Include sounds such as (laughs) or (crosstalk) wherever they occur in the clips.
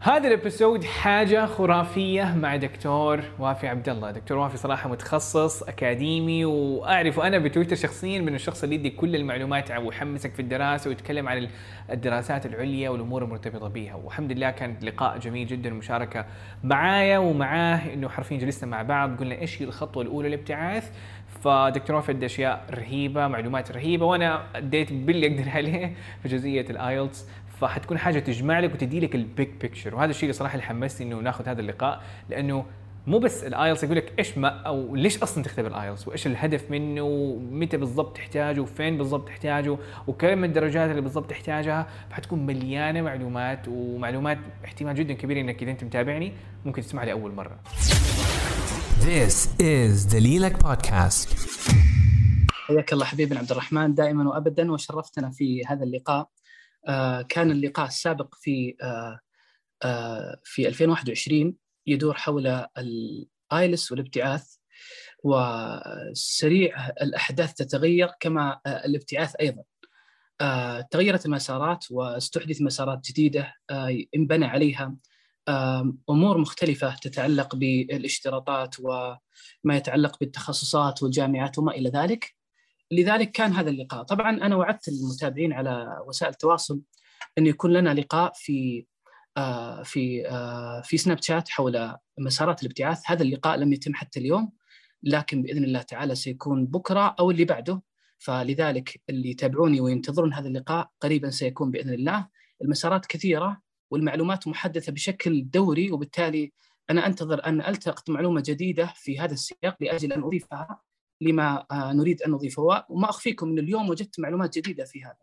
هذا ال episode حاجة خرافية مع دكتور وافي عبد الله، دكتور وافي صراحة متخصص أكاديمي واعرفه أنا بتويتر شخصيا من الشخص اللي يدي كل المعلومات ويحمسك في الدراسة ويتكلم عن الدراسات العليا والأمور المرتبطة بها، والحمد لله كان لقاء جميل جدا المشاركة معايا ومعاه إنه حرفيا جلسنا مع بعض قلنا إيش هي الخطوة الأولى للابتعاث؟ فدكتور وافي أدى أشياء رهيبة معلومات رهيبة وأنا أديت باللي أقدر عليه في جزئية ال IELTS فحتكون حاجة تجمع لك وتدي لك ال big picture وهذا الشيء صراحة اللي حمسني إنه ناخذ هذا اللقاء لأنه مو بس ال IELTS يقول لك إيش ما أو ليش أصلا تختبر ال IELTS وإيش الهدف منه؟ ومتى بالضبط تحتاجه؟ وفين بالضبط تحتاجه؟ وكم الدرجات اللي بالضبط تحتاجها؟ فحتكون مليانة معلومات ومعلومات احتمال جدا كبير إنك إذا أنت متابعني ممكن تسمعها لاول مرة. This is دليلك بودكاست. حياك الله حبيبنا عبد الرحمن. دائما وابدا وشرفتنا في هذا اللقاء. كان اللقاء السابق في آه، آه، في 2021 يدور حول الآيلس والابتعاث وسريع الأحداث تتغير كما الابتعاث أيضا. تغيرت المسارات واستحدث مسارات جديدة انبنى عليها أمور مختلفة تتعلق بالاشتراطات وما يتعلق بالتخصصات والجامعات وما إلى ذلك. لذلك كان هذا اللقاء. طبعا أنا وعدت المتابعين على وسائل التواصل أن يكون لنا لقاء في آه، في آه، في سناب شات حول مسارات الابتعاث. هذا اللقاء لم يتم حتى اليوم لكن بإذن الله تعالى سيكون بكرة أو اللي بعده. فلذلك اللي يتابعوني وينتظرون هذا اللقاء قريبا سيكون بإذن الله. المسارات كثيرة والمعلومات محدثة بشكل دوري وبالتالي أنا أنتظر أن ألتقط معلومة جديدة في هذا السياق لأجل أن أضيفها. لما آه، نريد أن نضيفه. وما أخفيكم من اليوم وجدت معلومات جديدة في هذا.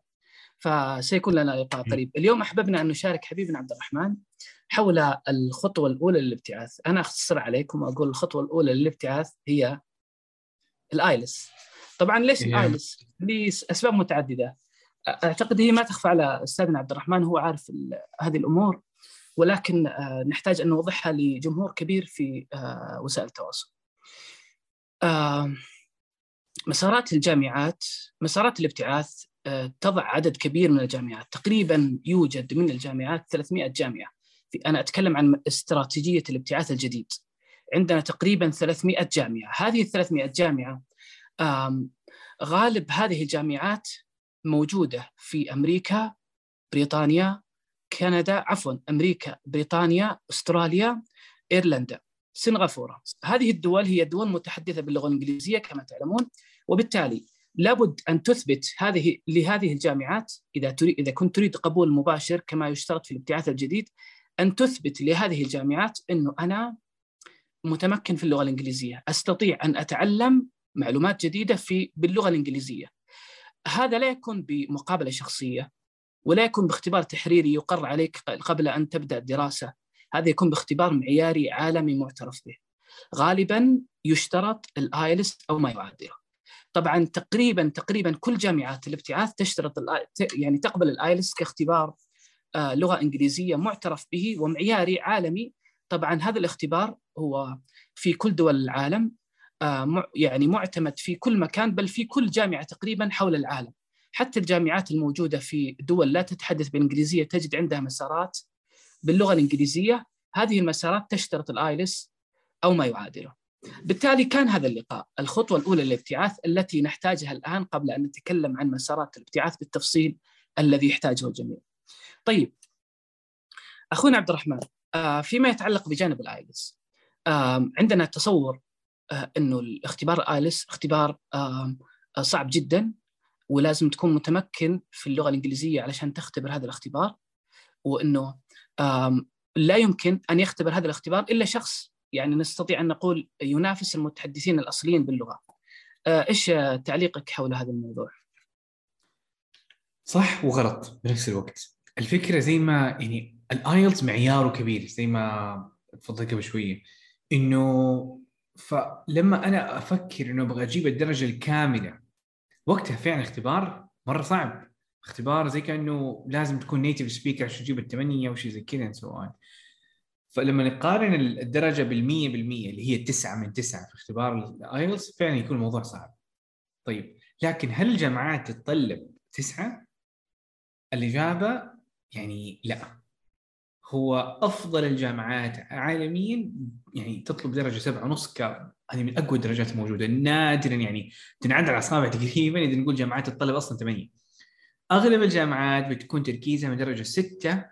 فسيكون لنا لقاء قريب. اليوم أحببنا أن نشارك حبيبنا عبد الرحمن حول الخطوة الأولى للابتعاث. أنا أختصر عليكم وأقول الخطوة الأولى للابتعاث هي الآيلس. طبعا ليش الآيلس؟ لأسباب متعددة. أعتقد هي ما تخفى على أستاذنا عبد الرحمن هو عارف هذه الأمور ولكن آه، نحتاج أن نوضحها لجمهور كبير في آه، وسائل التواصل. مسارات الجامعات مسارات الابتعاث آه، تضع عدد كبير من الجامعات. تقريبا يوجد من الجامعات 300 جامعة. أنا أتكلم عن استراتيجية الابتعاث الجديد. عندنا تقريبا 300 جامعة. هذه ال 300 جامعة غالب هذه الجامعات موجودة في أمريكا بريطانيا كندا عفوا أمريكا بريطانيا أستراليا إيرلندا. سنغافورة. هذه الدول هي دول متحدثة باللغة الإنجليزية كما تعلمون. وبالتالي لابد أن تثبت هذه لهذه الجامعات إذا تريد إذا كنت تريد قبول مباشر كما يشترط في الابتعاث الجديد أن تثبت لهذه الجامعات إنه أنا متمكن في اللغة الإنجليزية، أستطيع أن أتعلم معلومات جديدة في باللغة الإنجليزية. هذا لا يكون بمقابلة شخصية ولا يكون باختبار تحريري يقر عليك قبل أن تبدأ الدراسه، هذا يكون باختبار معياري عالمي معترف به. غالبا يشترط ال IELTS أو ما يعادله. طبعا تقريبا تقريبا كل جامعات الابتعاث تشترط يعني تقبل ال IELTS كاختبار آه، لغة إنجليزية معترف به ومعياري عالمي. طبعا هذا الاختبار هو في كل دول العالم آه، يعني معتمد في كل مكان بل في كل جامعة تقريبا حول العالم. حتى الجامعات الموجودة في دول لا تتحدث بالإنجليزية تجد عندها مسارات باللغة الإنجليزية. هذه المسارات تشترط ال IELTS أو ما يعادله. بالتالي كان هذا اللقاء الخطوة الأولى للابتعاث التي نحتاجها الآن قبل أن نتكلم عن مسارات الابتعاث بالتفصيل الذي يحتاجه الجميع. طيب أخونا عبد الرحمن آه، فيما يتعلق بجانب ال IELTS عندنا تصور آه، أنه الاختبار ال IELTS اختبار صعب جدا ولازم تكون متمكن في اللغة الإنجليزية علشان تختبر هذا الاختبار وأنه لا يمكن أن يختبر هذا الاختبار إلا شخص يعني نستطيع أن نقول ينافس المتحدثين الأصليين باللغة. آه، إيش تعليقك حول هذا الموضوع؟ صح وغلط بنفس الوقت. الفكرة زي ما يعني الآيلتس معياره كبير زي ما تفضلت قبل شوية إنه فلما أنا أفكر إنه أبغى أجيب الدرجة الكاملة وقتها فعلا اختبار مرة صعب اختبار زي كأنه لازم تكون native speaker عشان تجيب الثمانيه أو شيء زي كذا so فلما نقارن الدرجة بالمية بالمية اللي هي تسعة من تسعة في اختبار ال IELTS فعلا يكون الموضوع صعب. طيب لكن هل الجامعات تتطلب تسعة؟ الإجابة يعني لا. هو أفضل الجامعات عالميا يعني تطلب درجة سبعة ونص ك هذه من أقوى الدرجات الموجودة. نادرا يعني تنعد على أصابع تقريبا إذا نقول جامعات الطلب أصلا ثمانية. أغلب الجامعات بتكون تركيزها من درجة ستة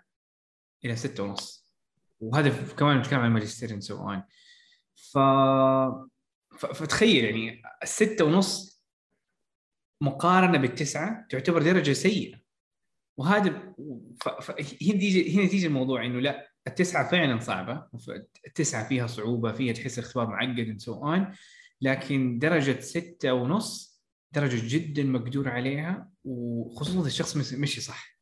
إلى ستة ونص. وهذا كمان نتكلم عن الماجستير so ف... ف... فتخيل يعني الستة ونص مقارنة بالتسعة تعتبر درجة سيئة وهذا. هنا تيجي هنا تيجي الموضوع إنه لا التسعة فعلا صعبة التسعة فيها صعوبة فيها تحس الاختبار معقد so on لكن درجة ستة ونص درجة جدا مقدور عليها وخصوصا الشخص مشي صح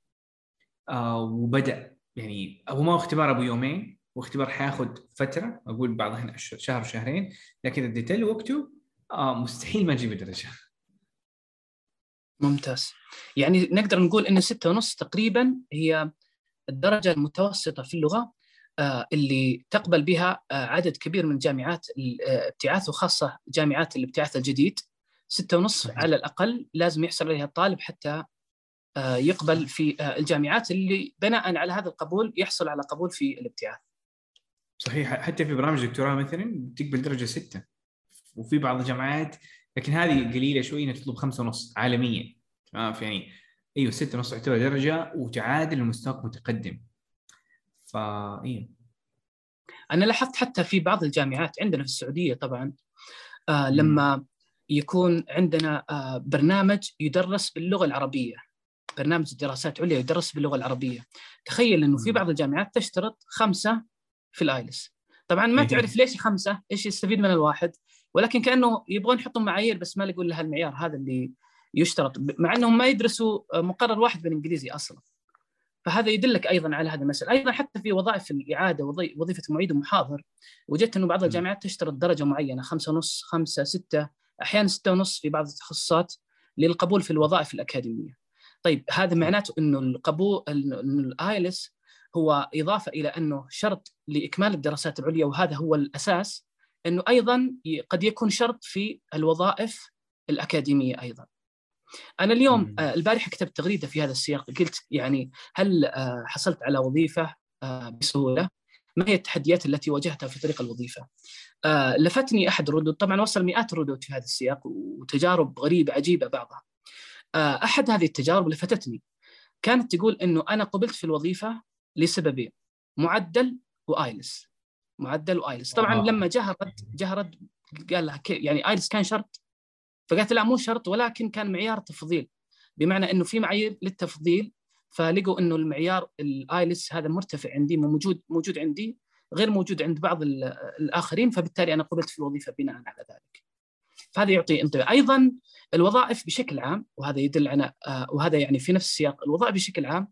آه وبدأ يعني هو ما هو اختبار ابو يومين واختبار حياخذ فترة أقول بعض هنا أشهر- شهر شهرين لكن له وقته آه مستحيل ما تجيب الدرجة. ممتاز. يعني نقدر نقول ان ستة ونص تقريبا هي الدرجة المتوسطة في اللغة آه، اللي تقبل بها آه، عدد كبير من جامعات الابتعاث وخاصة جامعات الابتعاث الجديد. ستة ونص. على الأقل لازم يحصل عليها الطالب حتى آه، يقبل في آه، الجامعات اللي بناء على هذا القبول يحصل على قبول في الابتعاث. صحيح حتى في برامج دكتوراه مثلا تقبل درجة ستة وفي بعض الجامعات لكن هذه قليلة شوي إنها تطلب خمسة ونص عالميا. تمام؟ يعني أيوه ستة ونص تعتبر درجة وتعادل لمستواك متقدم فا أيوه أنا لاحظت حتى في بعض الجامعات عندنا في السعودية طبعا آه لما يكون عندنا آه برنامج يدرس باللغة العربية. برنامج دراسات عليا يدرس باللغة العربية تخيل إنه في. بعض الجامعات تشترط خمسة في الايلس طبعا ما إيه. تعرف ليش خمسة إيش يستفيد من الواحد ولكن كأنه يبغون يحطون معايير بس ما يقول لها المعيار هذا اللي يشترط مع إنهم ما يدرسوا آه، مقرر واحد بالانجليزي أصلا فهذا يدلك أيضا على هذه المسألة، أيضا حتى في وظائف الإعادة وظي- وظيفة معيد ومحاضر وجدت إنه بعض. الجامعات تشترط درجة معينة خمسة ونص خمسة ستة أحيانا ستة ونص في بعض التخصصات للقبول في الوظائف الأكاديمية. طيب هذا معناته إنه القبول إنه الآيلس هو إضافة إلى إنه شرط لإكمال الدراسات العليا وهذا هو الأساس إنه أيضا قد يكون شرط في الوظائف الأكاديمية أيضا. أنا اليوم. آه، البارحة كتبت تغريدة في هذا السياق قلت يعني هل آه، حصلت على وظيفة آه، بسهولة؟ ما هي التحديات التي واجهتها في طريق الوظيفة؟ آه، لفتني أحد الردود طبعا وصل مئات الردود في هذا السياق وتجارب غريبة عجيبة بعضها. آه، أحد هذه التجارب لفتتني كانت تقول إنه أنا قبلت في الوظيفة لسببين معدل وآيلس. معدل وآيلس. طبعا آه. لما جاء رد جاء رد قال لها كي- يعني آيلس كان شرط. فقالت لا مو شرط ولكن كان معيار تفضيل. بمعنى إنه في معايير للتفضيل فلقوا إنه المعيار الآيلس هذا مرتفع عندي موجود موجود عندي غير موجود عند بعض ال- الآخرين فبالتالي أنا قبلت في الوظيفة بناء على ذلك. فهذا يعطي انطباع، أيضا الوظائف بشكل عام وهذا يدل على آه، وهذا يعني في نفس السياق، الوظائف بشكل عام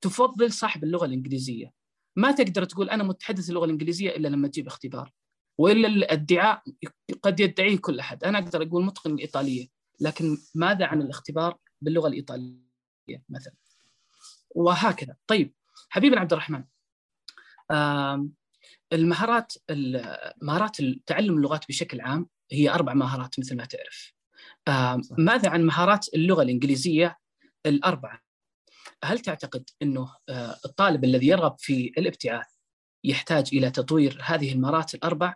تفضل صاحب اللغة الإنجليزية. ما تقدر تقول أنا متحدث اللغة الإنجليزية إلا لما تجيب اختبار. وإلا الادعاء قد يدعيه كل أحد، أنا أقدر أقول متقن الإيطالية، لكن ماذا عن الاختبار باللغة الإيطالية مثلا؟ وهكذا. طيب حبيبنا عبد الرحمن المهارات ال- مهارات تعلم اللغات بشكل عام هي أربع مهارات مثل ما تعرف. صح. ماذا عن مهارات اللغة الإنجليزية الأربعة؟ هل تعتقد أنه آه، الطالب الذي يرغب في الابتعاث يحتاج إلى تطوير هذه المهارات الأربع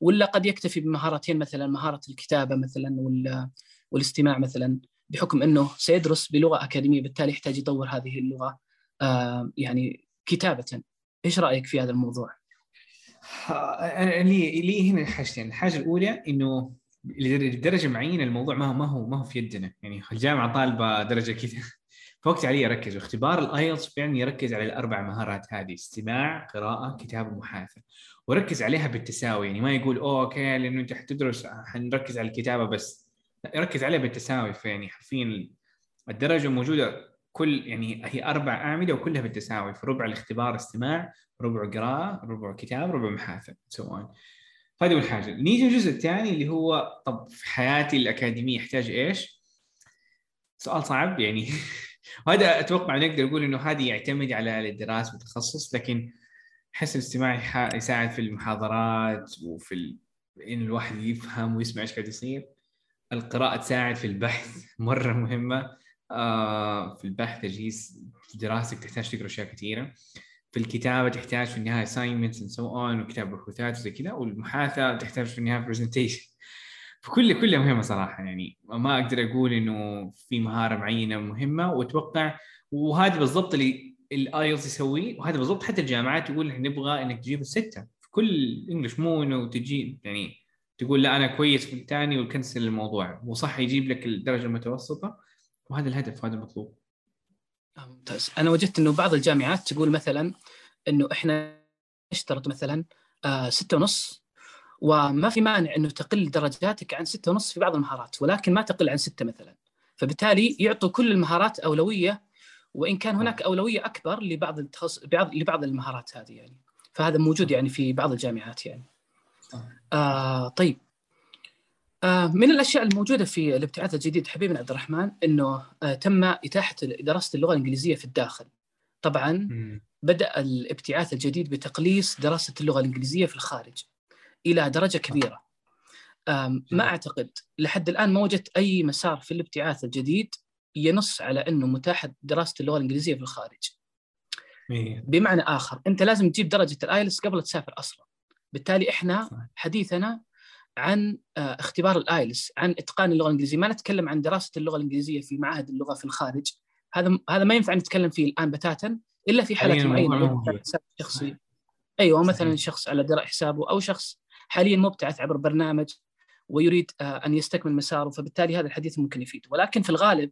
ولا قد يكتفي بمهارتين مثلا مهارة الكتابة مثلا وال- والاستماع مثلا بحكم أنه سيدرس بلغة أكاديمية بالتالي يحتاج يطور هذه اللغة آه، يعني كتابة. إيش رأيك في هذا الموضوع؟ أنا لي لي هنا حاجتين، الحاجة الأولى إنه لدرجة معينة الموضوع ما هو ما هو ما هو في يدنا، يعني الجامعة طالبة درجة كذا. (laughs) فوقت علي أركز. واختبار الأيلتس فعلا يركز على الأربع مهارات هذه استماع، قراءة، كتابة، محادثه وركز عليها بالتساوي. يعني ما يقول أوه أوكي لأنه أنت حتدرس حنركز على الكتابة بس. لا يركز عليها بالتساوي. فيعني حرفيا الدرجة موجودة كل يعني هي أربع أعمدة وكلها بالتساوي فربع الاختبار استماع ربع قراءة ربع كتاب ربع محادثه سواء هذه أول حاجة. نيجي الجزء الثاني اللي هو طب في حياتي الأكاديمية يحتاج إيش؟ سؤال صعب يعني. (laughs) وهذا أتوقع نقدر نقول إنه هذه يعتمد على الدراسة والتخصص لكن احس الاستماع يساعد في المحاضرات وفي ال... إن الواحد يفهم ويسمع إيش قاعد يصير. القراءة تساعد في البحث مرة مهمة. آه في البحث تجهيز دراستك تحتاج تقرأ أشياء كثيرة. في الكتابة تحتاج في النهاية assignments and so on وكتاب بحوثات وزي كذا والمحاثاه تحتاج في النهاية presentation. فكل كلها مهمة صراحة يعني. ما أقدر أقول إنه في مهارة معينة مهمة وأتوقع وهذا بالضبط اللي الايلتس يسويه وهذا بالضبط حتى الجامعات تقول إحنا نبغى إنك تجيب الستة. في كل انجلش مو إنه تجي يعني تقول لا أنا كويس في الثاني وكنسل الموضوع. وصح يجيب لك الدرجة المتوسطة. وهذا الهدف وهذا المطلوب. ممتاز. أنا وجدت إنه بعض الجامعات تقول مثلا إنه إحنا نشترط مثلا آه ستة ونص وما في مانع إنه تقل درجاتك عن ستة ونص في بعض المهارات ولكن ما تقل عن ستة مثلا. فبالتالي يعطوا كل المهارات أولوية وإن كان هناك أولوية أكبر لبعض التخص... بعض لبعض المهارات هذه يعني. فهذا موجود يعني في بعض الجامعات يعني. آه طيب. من الأشياء الموجودة في الابتعاث الجديد حبيبنا عبد الرحمن إنه آه تم إتاحة دراسة اللغة الإنجليزية في الداخل. طبعا بدأ الابتعاث الجديد بتقليص دراسة اللغة الإنجليزية في الخارج إلى درجة كبيرة. ما أعتقد لحد الآن ما وجدت أي مسار في الابتعاث الجديد ينص على إنه متاح دراسة اللغة الإنجليزية في الخارج. بمعنى آخر أنت لازم تجيب درجة ال IELTS قبل تسافر أصلا. بالتالي إحنا حديثنا عن آه، اختبار ال IELTS عن إتقان اللغة الإنجليزية، ما نتكلم عن دراسة اللغة الإنجليزية في معاهد اللغة في الخارج. هذا هذا ما ينفع نتكلم فيه الآن بتاتا إلا في حالات معينة. حساب شخصي. أيوه مثلا شخص على درء حسابه أو شخص حاليا مبتعث عبر برنامج ويريد آه، أن يستكمل مساره فبالتالي هذا الحديث ممكن يفيد. ولكن في الغالب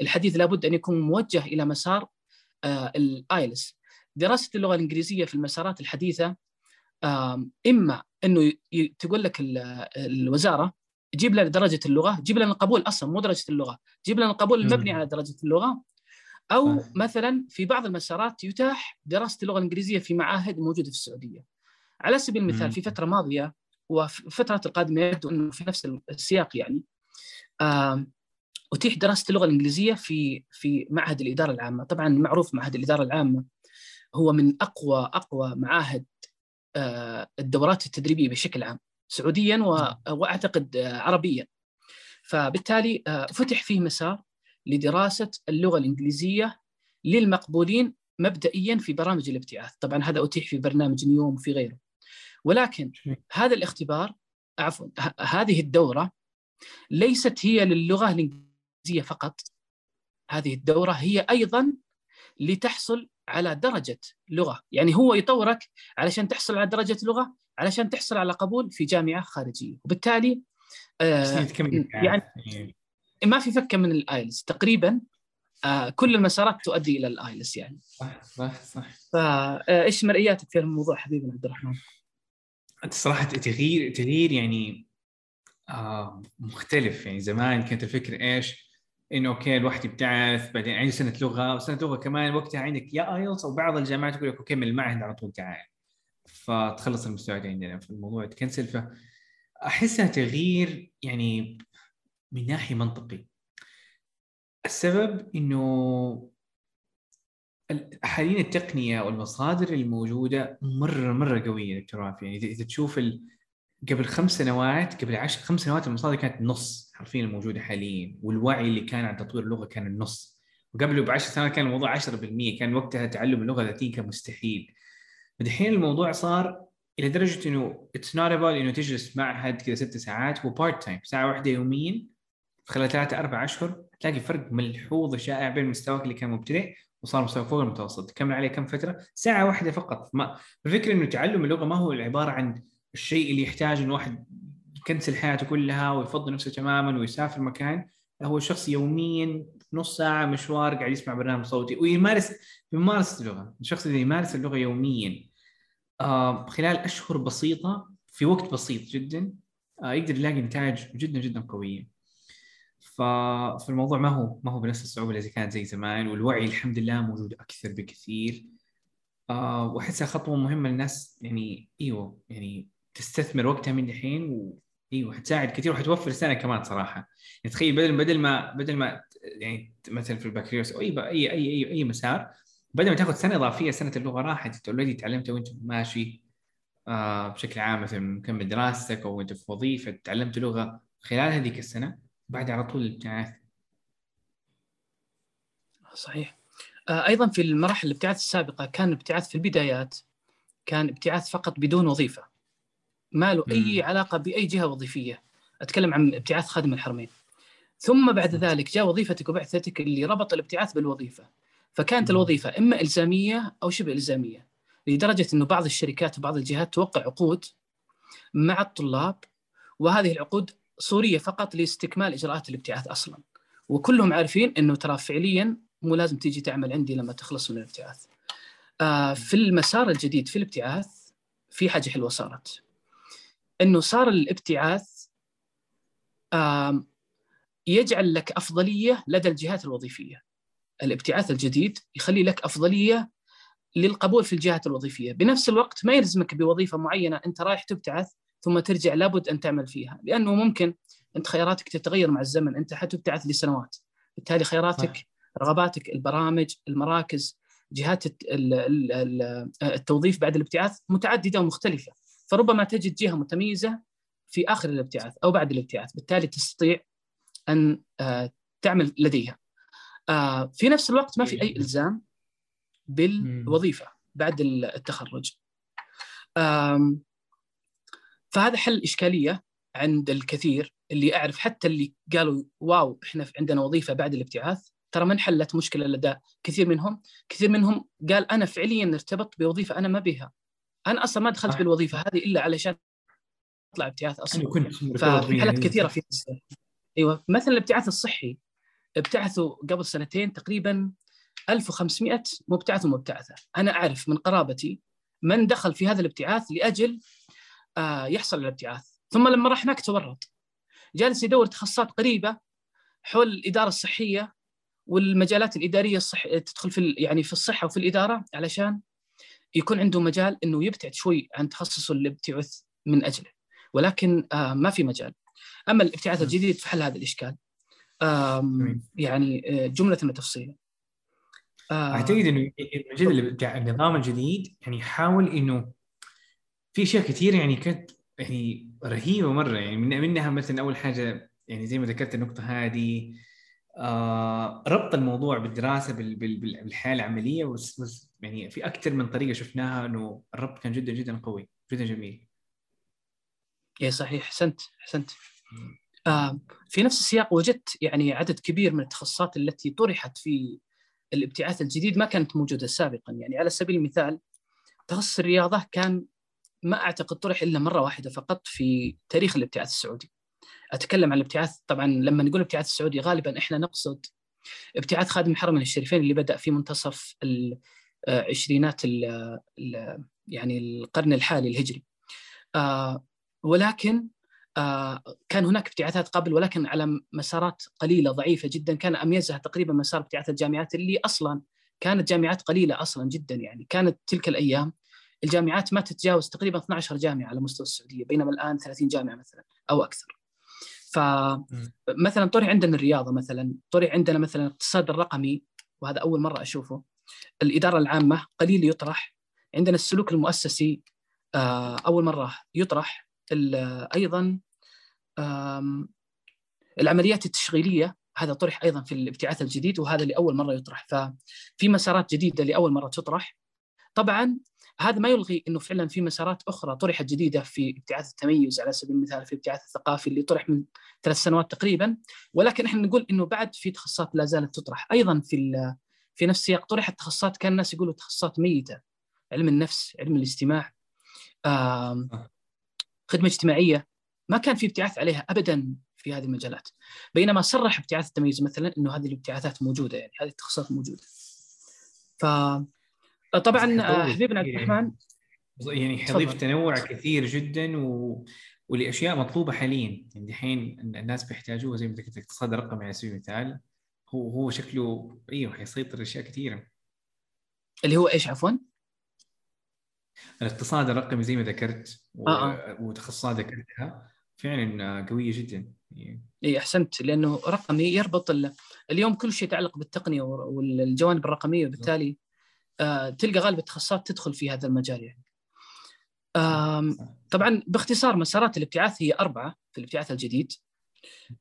الحديث لابد أن يكون موجه إلى مسار آه، الآيلس. دراسة اللغة الإنجليزية في المسارات الحديثة إما إنه تقول لك الوزارة جيب لنا درجة اللغة جيب لنا القبول أصلا مو درجة اللغة جيب لنا القبول المبني على درجة اللغة. أو مثلا في بعض المسارات يتاح دراسة اللغة الإنجليزية في معاهد موجودة في السعودية. على سبيل المثال في فترة ماضية الفترات القادمة يبدو إنه في نفس السياق يعني أتيح دراسة اللغة الإنجليزية في في معهد الإدارة العامة، طبعا معروف معهد الإدارة العامة هو من اقوى أقوى معاهد الدورات التدريبية بشكل عام سعوديا وأعتقد عربيا. فبالتالي آه، فتح فيه مسار لدراسة اللغة الإنجليزية للمقبولين مبدئيا في برامج الابتعاث، طبعا هذا أتيح في برنامج نيوم وفي غيره. ولكن هذا الاختبار عفوا هذه الدورة ليست هي للغة الإنجليزية فقط هذه الدورة هي أيضا لتحصل على درجة لغة. يعني هو يطورك علشان تحصل على درجة لغة علشان تحصل على قبول في جامعة خارجية. وبالتالي آه يعني ما في فكه من ال IELTS. تقريبا آه كل المسارات تؤدي إلى ال IELTS يعني. صح صح صح. فايش مرئياتك في الموضوع حبيبنا عبد الرحمن؟ صراحة تغيير تغيير يعني آه مختلف. يعني زمان كانت الفكرة إيش؟ إنه okay الواحد يبتعث بعدين عندي سنة لغة وسنة لغة كمان وقتها عندك يا IELTS أو بعض الجامعات تقول لك okay من المعهد على طول تعال. فتخلص المستويات عندنا في الموضوع تكنسل. فاحسها تغيير يعني من ناحية منطقي. السبب إنه حاليا التقنية والمصادر الموجودة مرة مرة قوية دكتور يعني إذا تشوف ال... قبل خمس سنوات قبل عشر خمس سنوات المصادر كانت نص حرفيا الموجوده حاليا والوعي اللي كان عن تطوير اللغة كان النص. وقبله بعشر سنوات كان الموضوع 10% كان وقتها تعلم اللغة اللاتينيه كان مستحيل. الحين الموضوع صار إلى درجة إنه it's not إنه تجلس معهد كذا ست ساعات هو part time ساعة واحدة يوميا خلال ثلاثة أربع أشهر تلاقي فرق ملحوظ شائع بين مستواك اللي كان مبتدئ وصار مستوى فوق المتوسط. تكمل عليه كم فترة؟ ساعة واحدة فقط. ما الفكرة إنه تعلم اللغة ما هو عبارة عن الشيء اللي يحتاج انه واحد يcancel حياته كلها ويفضل نفسه تماما ويسافر مكان هو شخص يوميا نص ساعة مشوار قاعد يسمع برنامج صوتي ويمارس يمارس اللغة. الشخص اللي يمارس اللغة يوميا آه خلال أشهر بسيطة في وقت بسيط جدا آه يقدر يلاقي نتائج جدا جدا قويه فالموضوع ما هو ما هو بنفس الصعوبة اللي كانت زي زمان والوعي الحمد لله موجود أكثر بكثير. آه واحسها خطوه مهمة للناس يعني إيوه يعني تستثمر وقتها من الحين و أيوه حتساعد كثير وحتوفر سنة كمان صراحة. يعني تخيل بدل بدل ما بدل ما يعني مثلا في البكالوريوس أو أي اي اي اي, مسار بدل ما تاخذ سنة إضافية سنة اللغة راحت أنت اوريدي تعلمتها وأنت ماشي آه بشكل عام مثلا مكمل دراستك أو أنت في وظيفة تعلمت لغة خلال هذيك السنة بعد على طول الابتعاث صحيح. آه، أيضا في المراحل الابتعاث السابقة كان الابتعاث في البدايات كان ابتعاث فقط بدون وظيفة. ما له اي. علاقة بأي جهة وظيفية أتكلم عن ابتعاث خادم الحرمين ثم بعد ذلك جاء وظيفتك وبعثتك اللي ربط الابتعاث بالوظيفة فكانت. الوظيفة إما إلزامية أو شبه إلزامية لدرجة إنه بعض الشركات وبعض الجهات توقع عقود مع الطلاب وهذه العقود صورية فقط لاستكمال إجراءات الابتعاث أصلا وكلهم عارفين إنه ترى فعليا مو لازم تيجي تعمل عندي لما تخلص من الابتعاث. آه في المسار الجديد في الابتعاث في حاجة حلوة صارت إنه صار الابتعاث يجعل لك أفضلية لدى الجهات الوظيفية. الابتعاث الجديد يخلي لك أفضلية للقبول في الجهات الوظيفية، بنفس الوقت ما يلزمك بوظيفة معينة أنت رايح تبتعث ثم ترجع لابد أن تعمل فيها، لأنه ممكن أنت خياراتك تتغير مع الزمن، أنت حتبتعث لسنوات، بالتالي خياراتك صح. رغباتك البرامج المراكز جهات الت- ال- ال- ال- التوظيف بعد الابتعاث متعددة ومختلفة فربما تجد جهة متميزة في آخر الابتعاث أو بعد الابتعاث بالتالي تستطيع أن آه، تعمل لديها. آه، في نفس الوقت ما في أي إلزام بالوظيفة بعد التخرج. فهذا حل إشكالية عند الكثير اللي أعرف حتى اللي قالوا واو إحنا عندنا وظيفة بعد الابتعاث. ترى ما انحلت مشكلة لدى كثير منهم. كثير منهم قال أنا فعليا ارتبط بوظيفة أنا ما بها أنا أصلا ما دخلت صح. بالوظيفة هذه االا علشان أطلع ابتعاث أصلا. أنا كنت ففي حالات كثيرة في أيوه. مثلا الابتعاث الصحي ابتعثوا قبل سنتين تقريبا 1500 مبتعث ومبتعثة. أنا أعرف من قرابتي من دخل في هذا الابتعاث لأجل آه، يحصل على الابتعاث ثم لما راح هناك تورط. جالس يدور تخصصات قريبة حول الإدارة الصحية والمجالات الإدارية الصح تدخل في يعني في الصحة وفي الإدارة علشان يكون عنده مجال إنه يبتعد شوي عن تخصصه اللي ابتعث من أجله. ولكن آه ما في مجال. أما الابتعاث الجديد في حل هذا الإشكال. يعني آه، جملة وتفصيلا آه أعتقد إنه جد النظام الجديد يعني يحاول إنه في أشياء كثير يعني كانت يعني رهيبة مرة. يعني من منها مثلا أول حاجة يعني زي ما ذكرت النقطة هذه آه ربط الموضوع بالدراسة بال- بال- بال- بالحياة العملية يعني في أكثر من طريقة شفناها إنه الربط كان جدا جدا قوي جدا جميل. اي صحيح. أحسنت أحسنت. آه في نفس السياق وجدت يعني عدد كبير من التخصصات التي طرحت في الابتعاث الجديد ما كانت موجودة سابقا. يعني على سبيل المثال تخصص الرياضة كان ما أعتقد طرح إلا مرة واحدة فقط في تاريخ الابتعاث السعودي. أتكلم عن الابتعاث طبعا لما نقول الابتعاث السعودي غالبا إحنا نقصد ابتعاث خادم الحرمين الشريفين اللي بدأ في منتصف العشرينات ال- ال- يعني القرن الحالي الهجري. آه، ولكن آه، كان هناك ابتعاثات قبل ولكن على مسارات قليلة ضعيفة جدا كان أميزها تقريبا مسار ابتعاث الجامعات اللي أصلا كانت جامعات قليلة أصلا جدا يعني كانت تلك الأيام الجامعات ما تتجاوز تقريبا 12 جامعة على مستوى السعودية بينما الآن 30 جامعة مثلا أو أكثر. فمثلا طرح عندنا الرياضة مثلا، طرح عندنا مثلا الاقتصاد الرقمي وهذا أول مرة أشوفه. الإدارة العامة قليل يطرح. عندنا السلوك المؤسسي آه، أول مرة يطرح. آم، العمليات التشغيلية هذا طرح أيضا في الابتعاث الجديد وهذا لأول مرة يطرح ففي مسارات جديدة لأول مرة تطرح طبعا هذا ما يلغي إنه فعلا في مسارات أخرى طرحت جديدة في ابتعاث التميز على سبيل المثال في الابتعاث الثقافي اللي طرح من ثلاث سنوات تقريبا ولكن إحنا نقول إنه بعد في تخصصات لا زالت تطرح أيضا في في نفس السياق طرحت تخصصات كان الناس يقولوا تخصصات ميتة علم النفس علم الاجتماع آم، خدمة اجتماعية. ما كان في ابتعاث عليها ابدا في هذه المجالات. بينما صرح ابتعاث التميز مثلا إنه هذه الابتعاثات موجودة يعني هذه التخصصات موجودة. ف طبعا بس آه، حبيبنا عبد الرحمن. يعني حيضيف تفضل. تنوع كثير جدا و... ولاشياء مطلوبة حاليا. يعني دحين الناس بيحتاجوها زي ما ذكرت الاقتصاد الرقمي على سبيل المثال. هو هو شكله إيوه حيسيطر أشياء كثيرة اللي هو إيش عفوا؟ الاقتصاد الرقمي زي ما ذكرت و... آه، وتخصصات ذكرتها فعلا قوية جدا اي أحسنت لأنه رقمي يربط ال... اليوم كل شيء يتعلق بالتقنية والجوانب الرقمية وبالتالي آه تلقى غالب التخصصات تدخل في هذا المجال يعني. آم، طبعا باختصار مسارات الابتعاث هي أربعة في الابتعاث الجديد.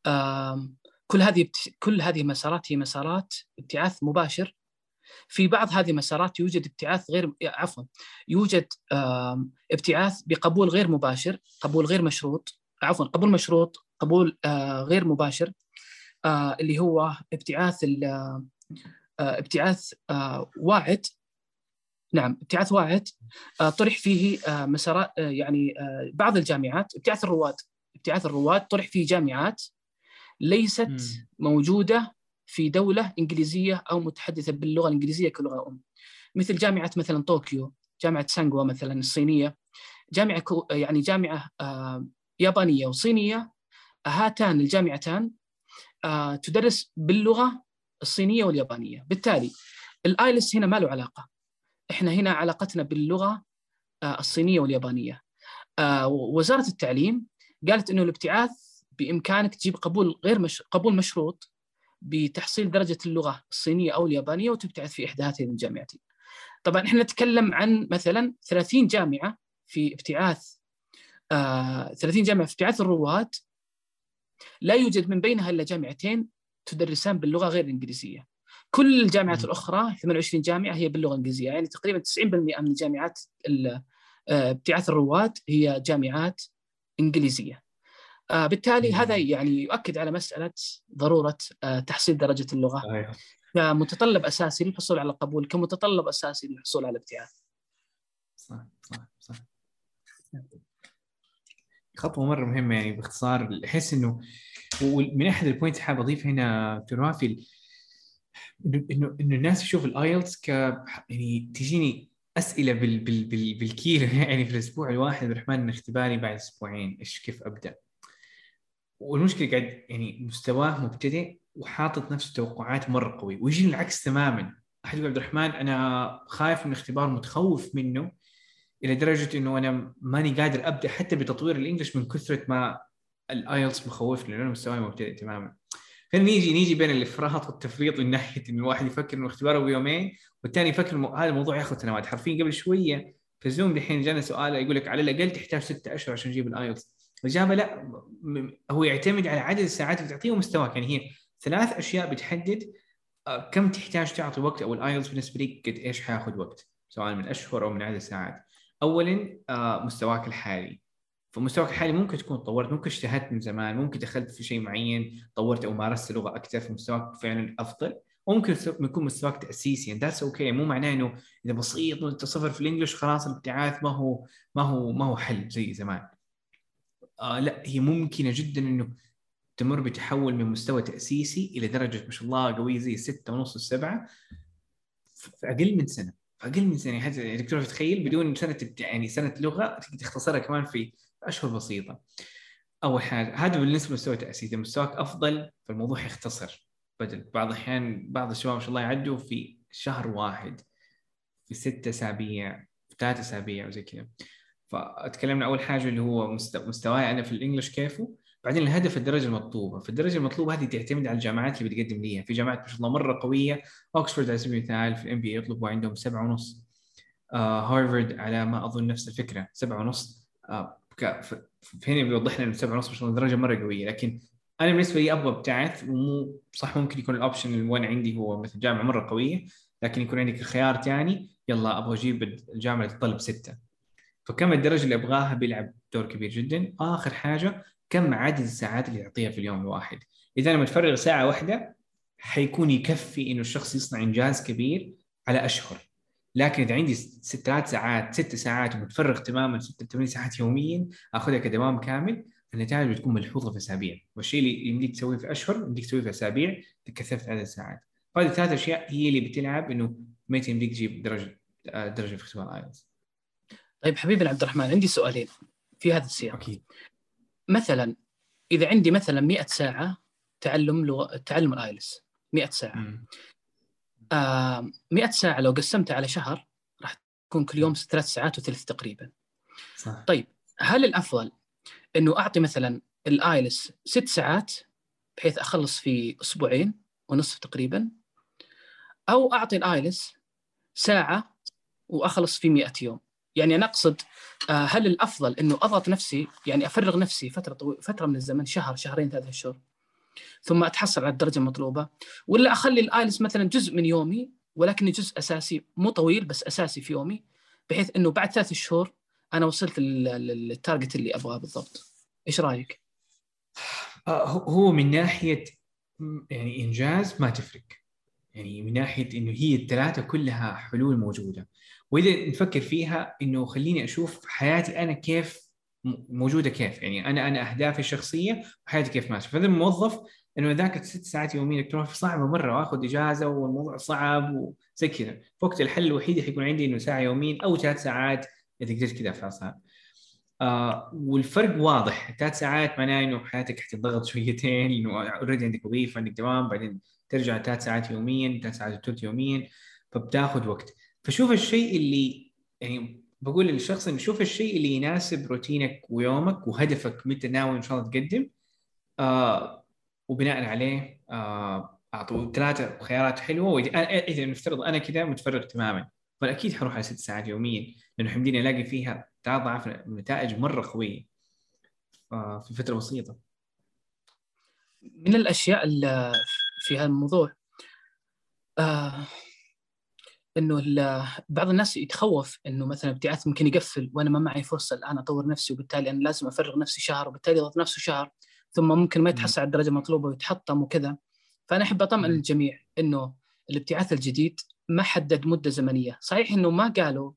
آم، كل هذه. كل هذه المسارات هي مسارات ابتعاث مباشر. في بعض هذه المسارات يوجد ابتعاث غير عفوا يوجد ابتعاث بقبول غير مباشر قبول غير مشروط. عفوا قبول مشروط قبول غير مباشر اللي هو ابتعاث ابتعاث واعد. نعم ابتعاث واعد. طرح فيه مسارات يعني بعض الجامعات ابتعاث الرواد. ابتعاث الرواد طرح فيه جامعات ليست مم. موجودة في دولة إنجليزية أو متحدثة باللغة الإنجليزية كلغة أم. مثل جامعة مثلا طوكيو جامعة سانغوا مثلا الصينية جامعة كو يعني جامعة آه، يابانية وصينية هاتان الجامعتان آه، تدرس باللغة الصينية واليابانية. بالتالي الايلس هنا ما له علاقة. إحنا هنا علاقتنا باللغة آه، الصينية واليابانية. وزارة التعليم قالت إنه الابتعاث بإمكانك تجيب قبول غير مش... قبول مشروط بتحصيل درجة اللغة الصينية أو اليابانية وتبتعث في احدى هاتين الجامعتين. طبعا إحنا نتكلم عن مثلا 30 جامعة في ابتعاث آه 30 جامعة في ابتعاث الرواد لا يوجد من بينها إلا جامعتين تدرسان باللغة غير الإنجليزية. كل الجامعات. الأخرى 28 جامعة هي باللغة الإنجليزية، يعني تقريبا 90% من الجامعات ال- آه، ابتعاث الرواد هي جامعات إنجليزية. آه، بالتالي. هذا يعني يؤكد على مسألة ضرورة آه، تحصيل درجة اللغة. صحيح. كمتطلب أساسي للحصول على القبول كمتطلب أساسي للحصول على الابتعاث. صح صح صح. خطوة مرة مهمة يعني باختصار أحس إنه ومن أحد ال points حاب أضيف هنا دكتور وافي إنه إنه الناس تشوف ال IELTS ك يعني تجيني أسئلة بال بال بال بالكيلو يعني في الأسبوع الواحد. عبد الرحمن اختباري بعد أسبوعين. إيش كيف أبدأ؟ والمشكلة قاعد يعني مستواه مبتدئ وحاطط نفسه توقعات مرة قوي ويجيني العكس تماما. أحد يقول عبد الرحمن أنا خايف من الاختبار متخوف منه إلى درجة إنه أنا ماني قادر أبدأ حتى بتطوير ال English من كثرة ما ال IELTS مخوفني لأنه مستواي مبتدئ تماما. فهنا نيجي بين الإفراط والتفريط من ناحية انه الواحد يفكر إنه اختباره بيومين والثاني يفكر هذا الموضوع ياخذ سنوات. حرفيا قبل شوية في زوم دحين جانا سؤال يقول لك على الأقل تحتاج ستة أشهر عشان تجيب ال IELTS الإجابة لا هو يعتمد على عدد الساعات اللي تعطيه ومستواك يعني هي ثلاث أشياء بتحدد آه، كم تحتاج تعطي وقت أو ال IELTS بالنسبة لك قد إيش حياخذ وقت سواء من أشهر أو من عدد ساعات اولا آه، مستواك الحالي. فمستواك الحالي ممكن تكون طورت ممكن اجتهدت من زمان ممكن دخلت في شيء معين طورت أو مارست لغة أكثر فمستواك فعلا أفضل. وممكن يكون مستواك تأسيسي. يعني that's okay مو معناه إنه إذا بسيط وانت صفر في ال English خلاص الابتعاث ما هو ما هو ما هو حل زي زمان. آه لا هي ممكنة جدا إنه تمر بتحول من مستوى تأسيسي إلى درجة ما شاء الله قوية زي الستة ونص السبعه في أقل من سنة. في أقل من سنة. حتى دكتور تخيل بدون سنة يعني سنة لغة تختصرها كمان في أشهر بسيطة. أول حاجة هذا بالنسبة لمستوى تأسيسي. إذا مستواك أفضل فالموضوع يختصر بدل. بعض الأحيان بعض الشباب ما شاء الله يعدوا في شهر واحد في ستة أسابيع في ثلاث أسابيع وزي كذا. فتكلمنا أول حاجة اللي هو مست- مستواي أنا في ال English كيفه بعدين الهدف الدرجة المطلوبة. فالدرجه المطلوبة هذه تعتمد على الجامعات اللي بتقدم ليها. في جامعات ما شاء الله مرة قوية. اوكسفورد على سبيل المثال في ال MBA يطلبوا عندهم سبعة ونص. آه هارفارد على ما أظن نفس الفكرة سبعة ونص. آه فهنا بيوضح لنا إنه سبعة ونص ما شاء الله درجة مرة قوية. لكن أنا بالنسبة لي أبغى ابتعث ومو صح ممكن يكون ال option اللي وأنا عندي هو مثل جامعة مرة قوية لكن يكون عندك خيار ثاني يلا أبغى أجيب الجامعة اللي تطلب ستة. فكم الدرجة اللي أبغاها بيلعب دور كبير جدا؟ آخر حاجة كم عدد الساعات اللي يعطيها في اليوم الواحد؟ إذا أنا متفرغ ساعة واحدة حيكون يكفي إنه الشخص يصنع إنجاز كبير على أشهر. لكن إذا عندي ثلاث ساعات ست ساعات ومتفرغ تماما ست ثمان ساعات يوميا آخذها كدوام كامل النتائج بتكون ملحوظة في أسابيع. والشيء اللي يمديك تسويه في أشهر يمديك تسويه في أسابيع تكثفت عدد الساعات. فهذه الثلاث أشياء هي اللي بتلعب إنه متى يمديك تجيب درجة آه، درجة في اختبار IELTS. طيب حبيبنا عبد الرحمن عندي سؤالين في هذا السياق. أكيد. مثلا إذا عندي مثلا 100 ساعة تعلم لغة تعلم ال IELTS 100 ساعة. آه 100 ساعة لو قسمتها على شهر راح تكون كل يوم ثلاث ساعات وثلث تقريبا. صح. طيب هل الأفضل إنه أعطي مثلا ال IELTS ست ساعات بحيث أخلص في أسبوعين ونصف تقريبا؟ أو أعطي ال IELTS ساعة وأخلص في 100 يوم؟ يعني أنا أقصد آه، هل الأفضل إنه أضغط نفسي يعني أفرغ نفسي فترة طوي... فترة من الزمن شهر شهرين ثلاثة اشهر ثم أتحصل على الدرجة المطلوبة؟ ولا أخلي ال IELTS مثلا جزء من يومي ولكنه جزء أساسي مو طويل بس أساسي في يومي بحيث إنه بعد ثلاث شهور أنا وصلت لل- لل- لل target اللي أبغاه بالضبط. إيش رأيك؟ آه، هو- من ناحية يعني إنجاز ما تفرق. يعني من ناحية إنه هي الثلاثة كلها حلول موجودة. واذا نفكر فيها إنه خليني أشوف حياتي أنا كيف موجودة كيف. يعني أنا أنا أهدافي الشخصية وحياتي كيف ماشية. فاذا موظف إنه ذاك ست ساعات يوميا الكتروني صعبة مرة وآخذ إجازة والموضوع صعب وزي كذا. فوقت الحل الوحيد حيكون عندي إنه ساعة يوميا أو ثلاث ساعات إذا قدرت كذا ساعات آه والفرق واضح. ثلاث ساعات معناه إنه حياتك حتضغط شويتين إنه already عندك وظيفة عندك دوام بعدين ترجع ثلاث ساعات يوميا ثلاث ساعات وثلث يوميا فبتاخذ وقت. فشوف الشيء اللي يعني بقول للشخص إنه شوف الشيء اللي يناسب روتينك ويومك وهدفك متى ناوي إن شاء الله تقدم آه وبناء عليه آه اعطوا ثلاثة خيارات حلوة. وإذا إذا نفترض أنا كذا متفرغ تماما فاكيد حروح على ست ساعات يوميا لأنه حمديني ألاقي فيها ثلاث نتائج مرة قوية آه في فترة بسيطة. من الأشياء اللي في هذا الموضوع آه إنه بعض الناس يتخوف إنه مثلا ابتعاث ممكن يقفل وأنا ما معي فرصة الآن أطور نفسي وبالتالي أنا لازم أفرغ نفسي شهر وبالتالي يضغط نفسه شهر ثم ممكن ما يتحصل على الدرجه المطلوبه ويتحطم وكذا. فأنا أحب أطمئن. الجميع إنه الابتعاث الجديد ما حدد مدة زمنية، صحيح إنه ما قالوا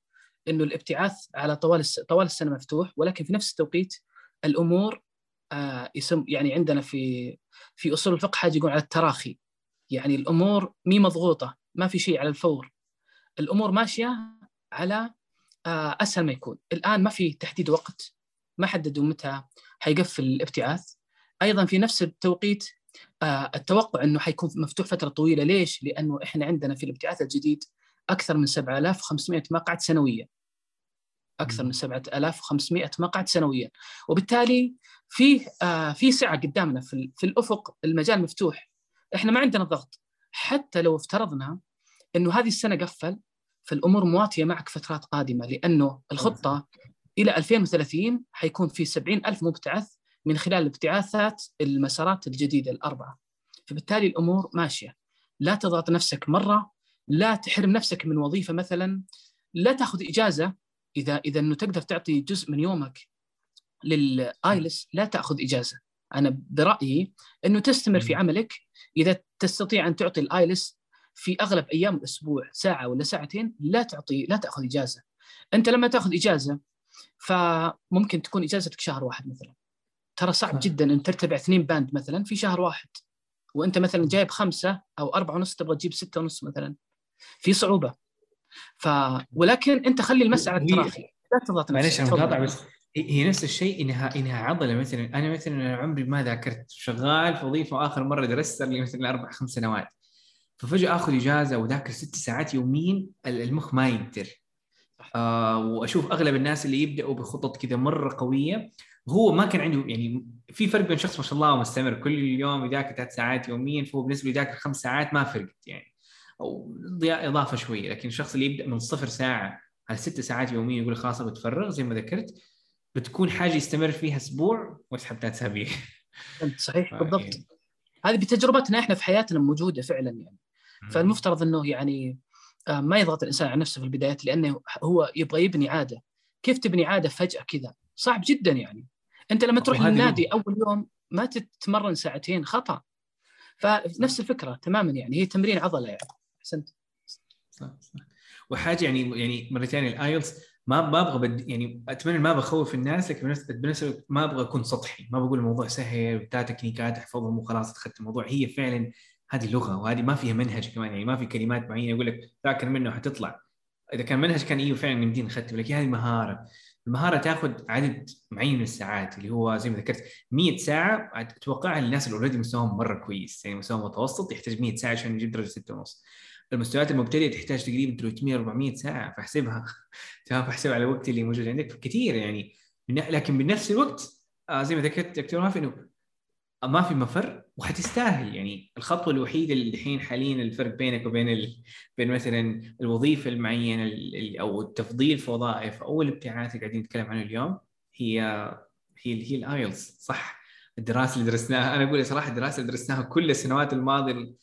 إنه الابتعاث على طوال الس... طوال السنة مفتوح ولكن في نفس التوقيت الأمور آه يسم يعني عندنا في في أصول الفقه حاجة يقول على التراخي. يعني الأمور مي مضغوطة ما في شيء على الفور. الأمور ماشية على آه، أسهل ما يكون. الآن ما في تحديد وقت ما حددوا متى حيقفل الابتعاث. أيضا في نفس التوقيت آه، التوقع إنه حيكون مفتوح فترة طويلة. ليش؟ لأنه إحنا عندنا في الابتعاث الجديد أكثر من 7500 مقعد سنويا. أكثر من 7500 مقعد سنويا. وبالتالي في آه، في سعة قدامنا في في الأفق المجال مفتوح. إحنا ما عندنا ضغط. حتى لو افترضنا إنه هذه السنة قفل فالأمور مواتية معك فترات قادمة لأنه الخطة إلى 2030 حيكون في 70 ألف مبتعث من خلال ابتعاثات المسارات الجديدة الأربعة. فبالتالي الأمور ماشية. لا تضغط نفسك مرة لا تحرم نفسك من وظيفة مثلا لا تأخذ إجازة. إذا إذا إنه تقدر تعطي جزء من يومك للايلس لا تأخذ إجازة. أنا برأيي إنه تستمر في. عملك. إذا تستطيع أن تعطي الايلس في أغلب أيام الأسبوع ساعة ولا ساعتين لا تعطي لا تأخذ إجازة. أنت لما تأخذ إجازة فممكن تكون إجازتك شهر واحد مثلا. ترى صعب صح. جدا أن ترتفع اثنين باند مثلا في شهر واحد. وأنت مثلا جايب خمسة أو أربعة ونص تبغى تجيب ستة ونص مثلا. في صعوبة. ف ولكن أنت خلي المسعى على التراخي. لا تضغط معلش أنا. مقاطع بس هي نفس الشيء إنها إنها عضلة مثلا. أنا مثلا عمري ما ذاكرت شغال في وظيفه اخر مرة درست لي مثلا أربع خمس سنوات. ففجأة آخذ إجازة وذاكر ست ساعات يوميا المخ ما يقدر آه وأشوف أغلب الناس اللي يبدأوا بخطط كذا مرة قوية. هو ما كان عنده يعني في فرق بين شخص ما شاء الله مستمر كل يوم يذاكر ثلاث ساعات يوميا فهو بالنسبة لي يذاكر خمس ساعات ما فرقت يعني. أو إضافة شوية لكن الشخص اللي يبدأ من صفر ساعة على ست ساعات يوميا يقول خلاص بتفرغ زي ما ذكرت بتكون حاجة يستمر فيها أسبوع ويسحب ثلاث أسابيع. صحيح (laughs) بالضبط. يعني. هذه بتجربتنا إحنا في حياتنا موجودة فعلا يعني. فالمفترض إنه يعني آه، ما يضغط الإنسان على نفسه في البدايات لأنه هو يبغى يبني عادة. كيف تبني عادة فجأة كذا؟ صعب جدا يعني. أنت لما تروح للنادي أول يوم ما تتمرن ساعتين خطأ. فنفس الفكرة تماما يعني. هي تمرين عضلة يعني. أحسنت. صح صح. وحاجة يعني يعني مرة ثانية ال IELTS ما ما أبغى بد يعني أتمنى ما بخوف الناس لكن بنفس بنفس الوقت ما أبغى أكون سطحي. ما بقول الموضوع سهل وبتاع تكنيكات احفظهم وخلاص اخذت الموضوع. هي فعلا هذه لغة وهذه ما فيها منهج كمان يعني ما في كلمات معينة يقول لك ذاكر منه حتطلع. إذا كان منهج كان أيوه فعلا يمدينا نختم لكن هذه مهارة. المهارة تأخذ عدد معين من الساعات اللي هو زي ما ذكرت 100 ساعة اتوقعها للناس اللي اوريدي مستواهم مرة كويس يعني مستوى متوسط يحتاج 100 ساعة عشان يجيب درجة 6 ونص. المستويات المبتدئة تحتاج تقريبا 300 400 ساعة فاحسبها. (laughs) تمام فاحسب على الوقت اللي موجود عندك. كثير يعني لكن بنفس الوقت آه زي ما ذكرت دكتور وافي إنه ما في مفر وحتستاهل. يعني الخطوه الوحيده اللي الحين حاليا الفرق بينك وبين ال... بين مثلا الوظيفة المعينة ال... أو التفضيل في وظائف أو الابتعاث اللي قاعدين نتكلم عنه اليوم هي هي هي ال IELTS صح. الدراسة اللي درسناها أنا أقول صراحة الدراسة اللي درسناها كل السنوات الماضية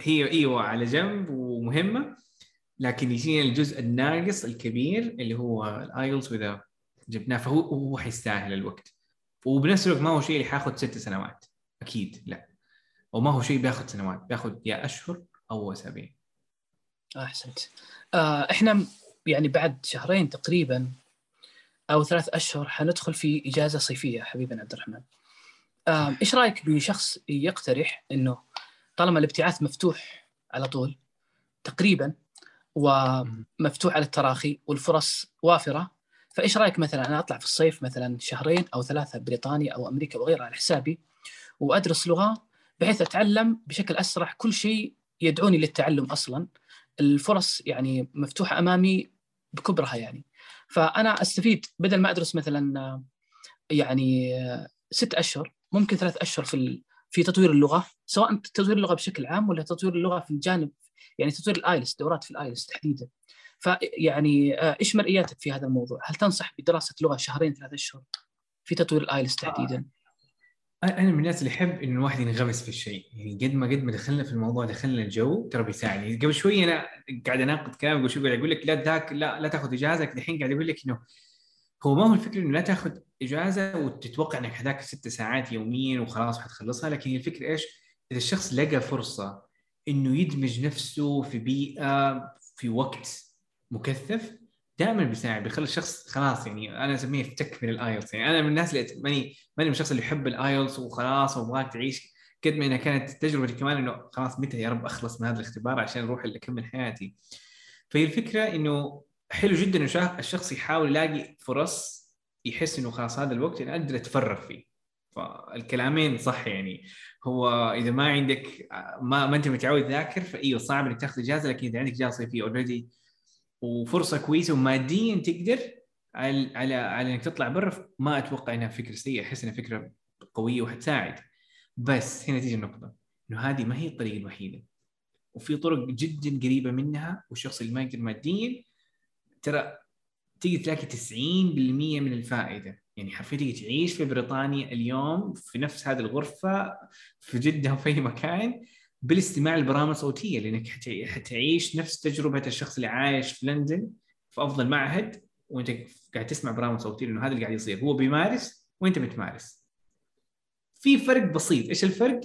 هي إيوه على جنب ومهمة. لكن يجينا الجزء الناقص الكبير اللي هو ال IELTS وإذا جبناه فهو هو حيستاهل الوقت. وبنفس الوقت ما هو شيء اللي حياخذ ست سنوات. أكيد لا. وما هو شيء بياخذ سنوات بياخذ يا أشهر أو أسابيع. أحسنت. آه إحنا يعني بعد شهرين تقريبا أو ثلاث أشهر حندخل في إجازة صيفية حبيبنا عبد الرحمن. آه إيش رأيك بشخص يقترح إنه طالما الابتعاث مفتوح على طول تقريبا ومفتوح على التراخي والفرص وافرة فإيش رأيك مثلا أنا أطلع في الصيف مثلا شهرين أو ثلاثة بريطانيا أو أمريكا وغيرها على حسابي وأدرس لغة بحيث أتعلم بشكل أسرع كل شيء يدعوني للتعلم أصلا الفرص يعني مفتوحة أمامي بكبرها يعني فأنا أستفيد بدل ما أدرس مثلا آه، يعني آه، ست أشهر ممكن ثلاث أشهر في في تطوير اللغة سواء تطوير اللغة بشكل عام ولا تطوير اللغة في الجانب يعني تطوير ال IELTS دورات في ال IELTS تحديدا فيعني آه، إيش مرئياتك في هذا الموضوع؟ هل تنصح بدراسة لغة شهرين ثلاث أشهر في تطوير ال IELTS تحديدا؟ أنا من الناس اللي يحب انه الواحد ينغمس في الشيء. يعني قد ما قد ما دخلنا في الموضوع دخلنا الجو ترى بيساعدني. قبل شوي أنا قاعد أناقض كلام قبل قاعد أقول لك لا ذاك لا لا تأخذ إجازة. الحين قاعد أقول لك إنه هو ما هو الفكرة إنه لا تأخذ إجازة وتتوقع إنك هذاك ست ساعات يوميا وخلاص حتخلصها. لكن الفكرة إيش؟ إذا الشخص لقى فرصة إنه يدمج نفسه في بيئة في وقت مكثف دائما بيساعد بيخلي الشخص خلاص يعني أنا اسميه افتك من ال IELTS يعني. أنا من الناس اللي ماني ماني من الشخص اللي يحب ال IELTS وخلاص وأبغاك تعيش قد ما إنها كانت تجربتي كمان إنه خلاص متى يا رب أخلص من هذا الاختبار عشان أروح أكمل حياتي. فهي الفكرة إنه حلو جدا إنه الشخص يحاول يلاقي فرص يحس إنه خلاص هذا الوقت أنا أقدر أتفرغ فيه. فالكلامين صح يعني. هو إذا ما عندك ما, ما أنت متعود تذاكر فإيوه صعب إنك تاخذ إجازة لكن إذا عندك إجازة صيفية اوريدي وفرصة كويسة وماديا تقدر على على على إنك تطلع برا ما أتوقع إنها فكرة سيئة أحس إنها فكرة قوية وحتساعد بس هنا تيجي النقطة إنه هذه ما هي الطريقة الوحيدة. وفي طرق جدا قريبة منها والشخص اللي ما يقدر ماديا ترى تيجي تلاقي 90% من الفائدة. يعني حرفيا تيجي تعيش في بريطانيا اليوم في نفس هذه الغرفة في جدة في أي مكان بالاستماع لبرامج صوتية لأنك حت- حتعيش نفس تجربة الشخص اللي عايش في لندن في أفضل معهد وأنت قاعد تسمع برامج صوتية لأنه هذا اللي قاعد يصير. هو بيمارس وأنت بتمارس. في فرق بسيط. إيش الفرق؟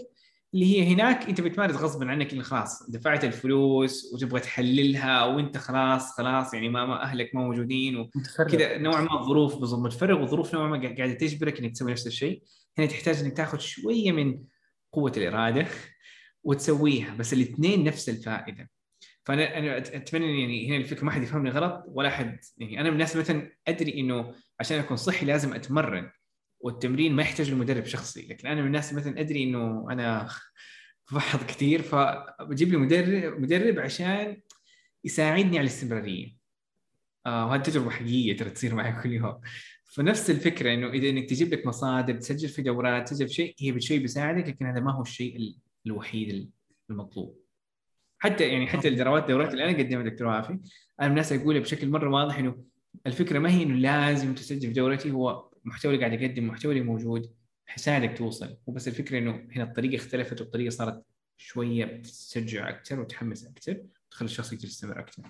اللي هي هناك أنت بتمارس غصبا عنك اللي خلاص دفعت الفلوس وتبغى تحللها وأنت خلاص خلاص يعني ما, ما أهلك ما موجودين و... متفرغ. كذا نوعا ما الظروف بالضبط. متفرغ وظروف نوعا ما قاعدة تجبرك إنك تسوي نفس الشيء. هنا تحتاج إنك تاخذ شوية من قوة الإرادة. وتسويها بس الاثنين نفس الفائدة. فأنا أنا أتمنى يعني هنا الفكرة ما حد يفهمني غلط ولا حد يعني. أنا من الناس مثلا أدري إنه عشان أكون صحي لازم أتمرن والتمرين ما يحتاج لمدرب شخصي لكن أنا من الناس مثلا أدري إنه أنا بفحط كثير فبجيب لي مدرب مدرب عشان يساعدني على الاستمرارية. آه وهذه تجربة حقيقية ترى تصير معي كل يوم. فنفس الفكرة إنه إذا إنك تجيب لك مصادر تسجل في دورات تسجل في شيء هي بشيء بيساعدك لكن هذا ما هو الشيء ال- الوحيد المطلوب. حتى يعني حتى الدورات الدورات اللي أنا قدمها دكتور وافي أنا من الناس اقولها بشكل مرة واضح إنه الفكرة ما هي إنه لازم تسجل في دورتي هو المحتوى اللي قاعد يقدم المحتوى اللي موجود حيساعدك توصل. هو بس الفكرة إنه هنا الطريقة اختلفت والطريقة صارت شوية بتشجع أكثر وتحمس أكثر وتخلي الشخص يقدر يستمر أكثر.